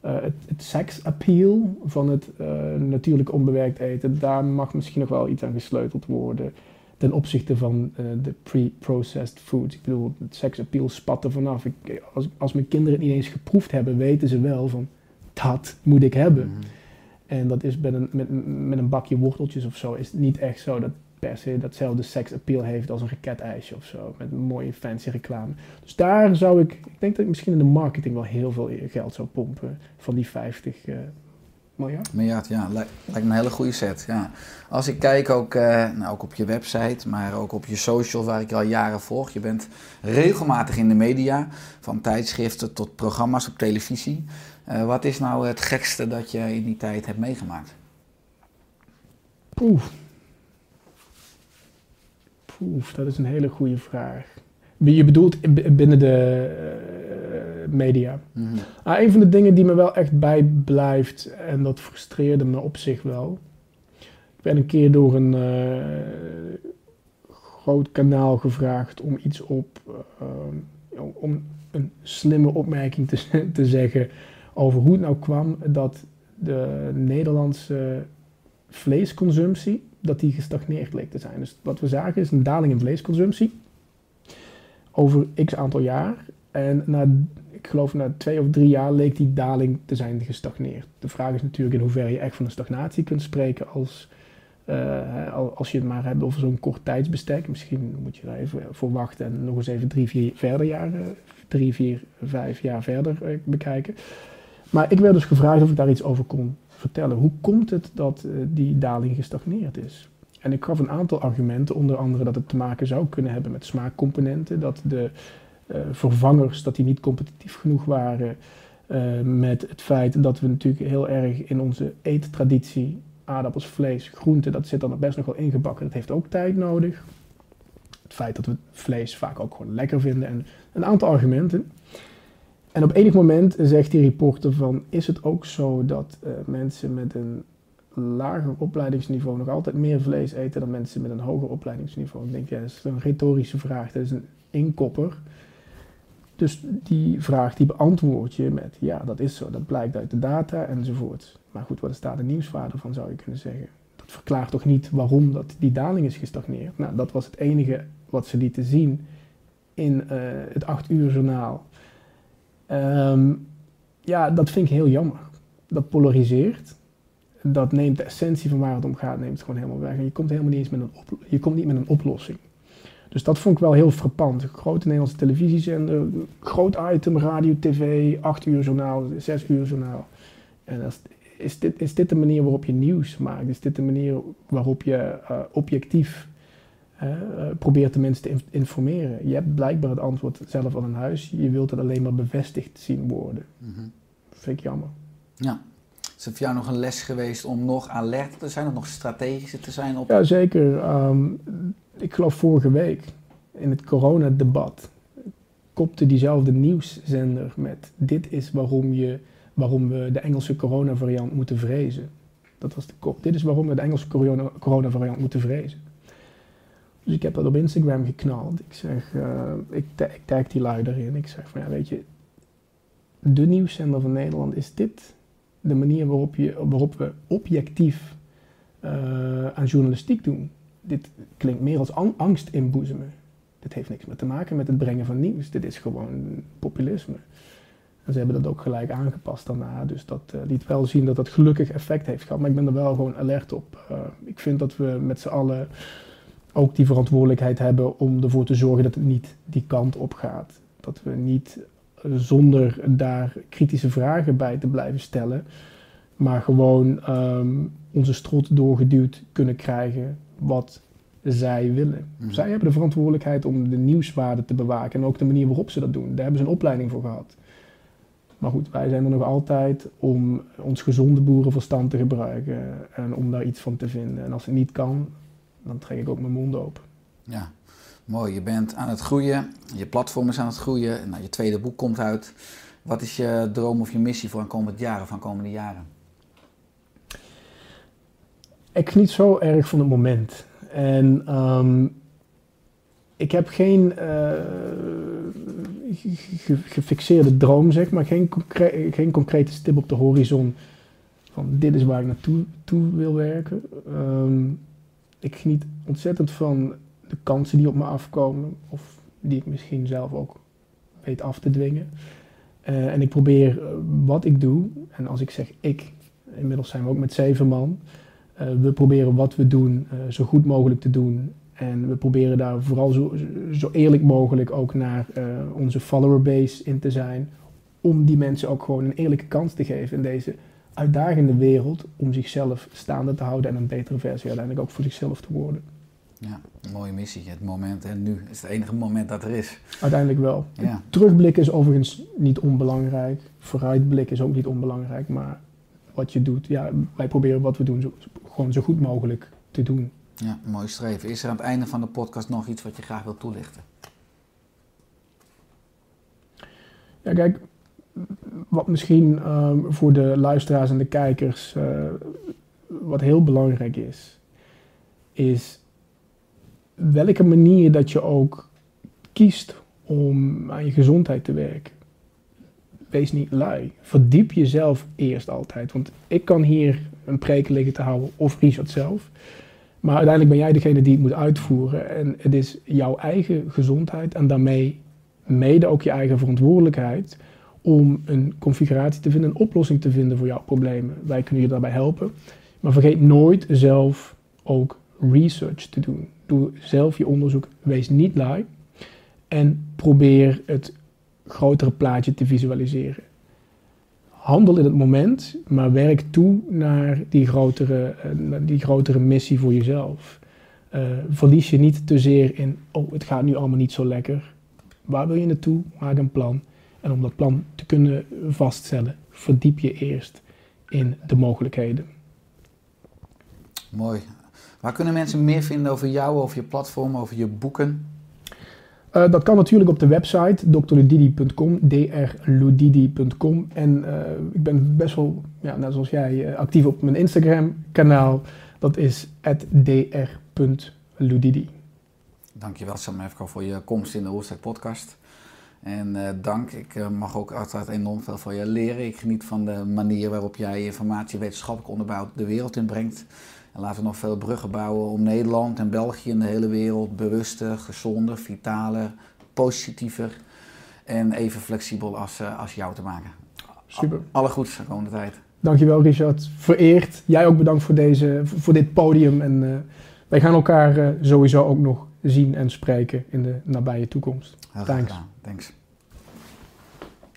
eh, het, het sex appeal van het natuurlijk onbewerkt eten. Daar mag misschien nog wel iets aan gesleuteld worden ten opzichte van eh, de pre-processed foods. Ik bedoel, het sex appeal spat er vanaf. Ik, als, als mijn kinderen het niet eens geproefd hebben, weten ze wel van dat moet ik hebben. Mhm. En dat is met een, met, met een bakje worteltjes of zo, is het niet echt zo dat per se datzelfde sex appeal heeft als een raketijsje of zo, met een mooie fancy reclame. Dus daar zou ik, ik denk dat ik misschien in de marketing wel heel veel geld zou pompen van die 50 eh, miljard. Miljard, ja, lijkt, lijkt me een hele goede set. Ja. Als ik kijk ook, eh, nou, ook op je website, maar ook op je social, waar ik je al jaren volg. Je bent regelmatig in de media, van tijdschriften tot programma's op televisie. Eh, wat is nou het gekste dat je in die tijd hebt meegemaakt? Oeh. Oeh, dat is een hele goede vraag. Je bedoelt binnen de media. Mhm. Ah, een van de dingen die me wel echt bijblijft, en dat frustreerde me op zich wel. Ik ben een keer door een eh, groot kanaal gevraagd om iets op, eh, om een slimme opmerking te, te zeggen over hoe het nou kwam dat de Nederlandse vleesconsumptie, dat die gestagneerd leek te zijn. Dus wat we zagen is een daling in vleesconsumptie over x aantal jaar. En na, ik geloof na twee of drie jaar leek die daling te zijn gestagneerd. De vraag is natuurlijk in hoeverre je echt van een stagnatie kunt spreken als, eh, als je het maar hebt over zo'n kort tijdsbestek. Misschien moet je daar even voor wachten en nog eens even drie, vier, verder jaren, drie, vier, vijf jaar verder eh, bekijken. Maar ik werd dus gevraagd of ik daar iets over kon vertellen. Hoe komt het dat eh, die daling gestagneerd is? En ik gaf een aantal argumenten, onder andere dat het te maken zou kunnen hebben met smaakcomponenten, dat de vervangers dat die niet competitief genoeg waren, uh, met het feit dat we natuurlijk heel erg in onze eettraditie, aardappels, vlees, groenten, dat zit dan best nog wel ingebakken. Dat heeft ook tijd nodig. Het feit dat we vlees vaak ook gewoon lekker vinden en een aantal argumenten. En op enig moment zegt die reporter van, is het ook zo dat uh, mensen met een lager opleidingsniveau nog altijd meer vlees eten dan mensen met een hoger opleidingsniveau? Ik denk, ja, dat is een retorische vraag, dat is een inkopper. Dus die vraag die beantwoord je met ja, dat is zo, dat blijkt uit de data enzovoort. Maar goed, wat is daar de nieuwswaarde van zou je kunnen zeggen? Dat verklaart toch niet waarom dat die daling is gestagneerd? Nou, dat was het enige wat ze lieten zien in eh, het 8 uur journaal. Ehm, ja, dat vind ik heel jammer. Dat polariseert. Dat neemt de essentie van waar het om gaat, neemt het gewoon helemaal weg. En je komt helemaal niet eens met een, je komt niet met een oplossing. Dus dat vond ik wel heel frappant. Grote Nederlandse televisiezender, groot item, radio, tv, 8 uur journaal, 6 uur journaal. En is, dit, is dit de manier waarop je nieuws maakt? Is dit de manier waarop je uh, objectief uh, probeert de mensen te informeren? Je hebt blijkbaar het antwoord zelf al in huis. Je wilt het alleen maar bevestigd zien worden. Mm -hmm. Vind ik jammer. Ja. Is het voor jou nog een les geweest om nog alert te zijn, of nog strategischer te zijn? Op... Ja, zeker. Um, ik geloof vorige week in het coronadebat kopte diezelfde nieuwszender met dit is waarom, je, waarom we de Engelse coronavariant moeten vrezen. Dat was de kop. Dit is waarom we de Engelse corona, coronavariant moeten vrezen. Dus ik heb dat op Instagram geknald. Ik zeg, uh, ik, ik tag die lui erin. Ik zeg van ja, weet je, de nieuwszender van Nederland is dit de manier waarop, je, waarop we objectief uh, aan journalistiek doen dit klinkt meer als angst inboezemen. Dit heeft niks meer te maken met het brengen van nieuws. Dit is gewoon populisme. En ze hebben dat ook gelijk aangepast daarna. Dus dat uh, liet wel zien dat dat gelukkig effect heeft gehad. Maar ik ben er wel gewoon alert op. Uh, ik vind dat we met z'n allen ook die verantwoordelijkheid hebben om ervoor te zorgen dat het niet die kant op gaat. Dat we niet zonder daar kritische vragen bij te blijven stellen, maar gewoon um, onze strot doorgeduwd kunnen krijgen wat zij willen. Mm. Zij hebben de verantwoordelijkheid om de nieuwswaarde te bewaken en ook de manier waarop ze dat doen. Daar hebben ze een opleiding voor gehad. Maar goed, wij zijn er nog altijd om ons gezonde boerenverstand te gebruiken en om daar iets van te vinden. En als het niet kan, dan trek ik ook mijn mond open. Ja, mooi. Je bent aan het groeien, je platform is aan het groeien, nou, je tweede boek komt uit. Wat is je droom of je missie voor een komend jaar of komende jaren? Ik geniet zo erg van het moment. En um, ik heb geen uh, gefixeerde droom, zeg maar, geen, geen concrete stip op de horizon van dit is waar ik naartoe toe wil werken. Um, ik geniet ontzettend van de kansen die op me afkomen, of die ik misschien zelf ook weet af te dwingen. Uh, en ik probeer uh, wat ik doe, en als ik zeg ik, inmiddels zijn we ook met zeven man. Uh, we proberen wat we doen uh, zo goed mogelijk te doen. En we proberen daar vooral zo, zo eerlijk mogelijk ook naar uh, onze follower base in te zijn. Om die mensen ook gewoon een eerlijke kans te geven in deze uitdagende wereld. Om zichzelf staande te houden en een betere versie uiteindelijk ook voor zichzelf te worden. Ja, mooie missie. Het moment en nu is het enige moment dat er is. Uiteindelijk wel. Ja. Terugblik is overigens niet onbelangrijk. Vooruitblik is ook niet onbelangrijk. Maar wat je doet, ja, wij proberen wat we doen zo, gewoon zo goed mogelijk te doen. Ja, mooi streven. Is er aan het einde van de podcast nog iets wat je graag wilt toelichten? Ja, kijk, wat misschien um, voor de luisteraars en de kijkers uh, wat heel belangrijk is, is welke manier dat je ook kiest om aan je gezondheid te werken. Wees niet lui. Verdiep jezelf eerst altijd. Want ik kan hier een preek liggen te houden of Richard zelf. Maar uiteindelijk ben jij degene die het moet uitvoeren. En het is jouw eigen gezondheid en daarmee mede ook je eigen verantwoordelijkheid om een configuratie te vinden, een oplossing te vinden voor jouw problemen. Wij kunnen je daarbij helpen. Maar vergeet nooit zelf ook research te doen. Doe zelf je onderzoek, wees niet lui en probeer het grotere plaatje te visualiseren handel in het moment, maar werk toe naar die grotere, uh, die grotere missie voor jezelf. Uh, verlies je niet te zeer in, oh, het gaat nu allemaal niet zo lekker. Waar wil je naartoe? Maak een plan. En om dat plan te kunnen vaststellen, verdiep je eerst in de mogelijkheden. Mooi. Waar kunnen mensen meer vinden over jou, over je platform, over je boeken? Eh, dat kan natuurlijk op de website drludidi.com, drludidi.com. En eh, ik ben best wel, ja, net zoals jij, eh, actief op mijn Instagram-kanaal. Dat is dr.ludidi. Dankjewel Samefko voor je komst in de Oerstek podcast. En dank, ik mag ook altijd enorm veel van je leren. Ik geniet van de manier waarop jij informatie wetenschappelijk onderbouwd de wereld inbrengt. En laten we nog veel bruggen bouwen om Nederland en België en de hele wereld bewuster, gezonder, vitaler, positiever en even flexibel als, eh, als jou te maken. Super. Alle goeds de komende tijd. Dankjewel Richard, vereerd. Jij ook bedankt voor, deze, voor dit podium. En eh, wij gaan elkaar eh, sowieso ook nog zien en spreken in de nabije toekomst. Heel Thanks. gedaan. Thanks.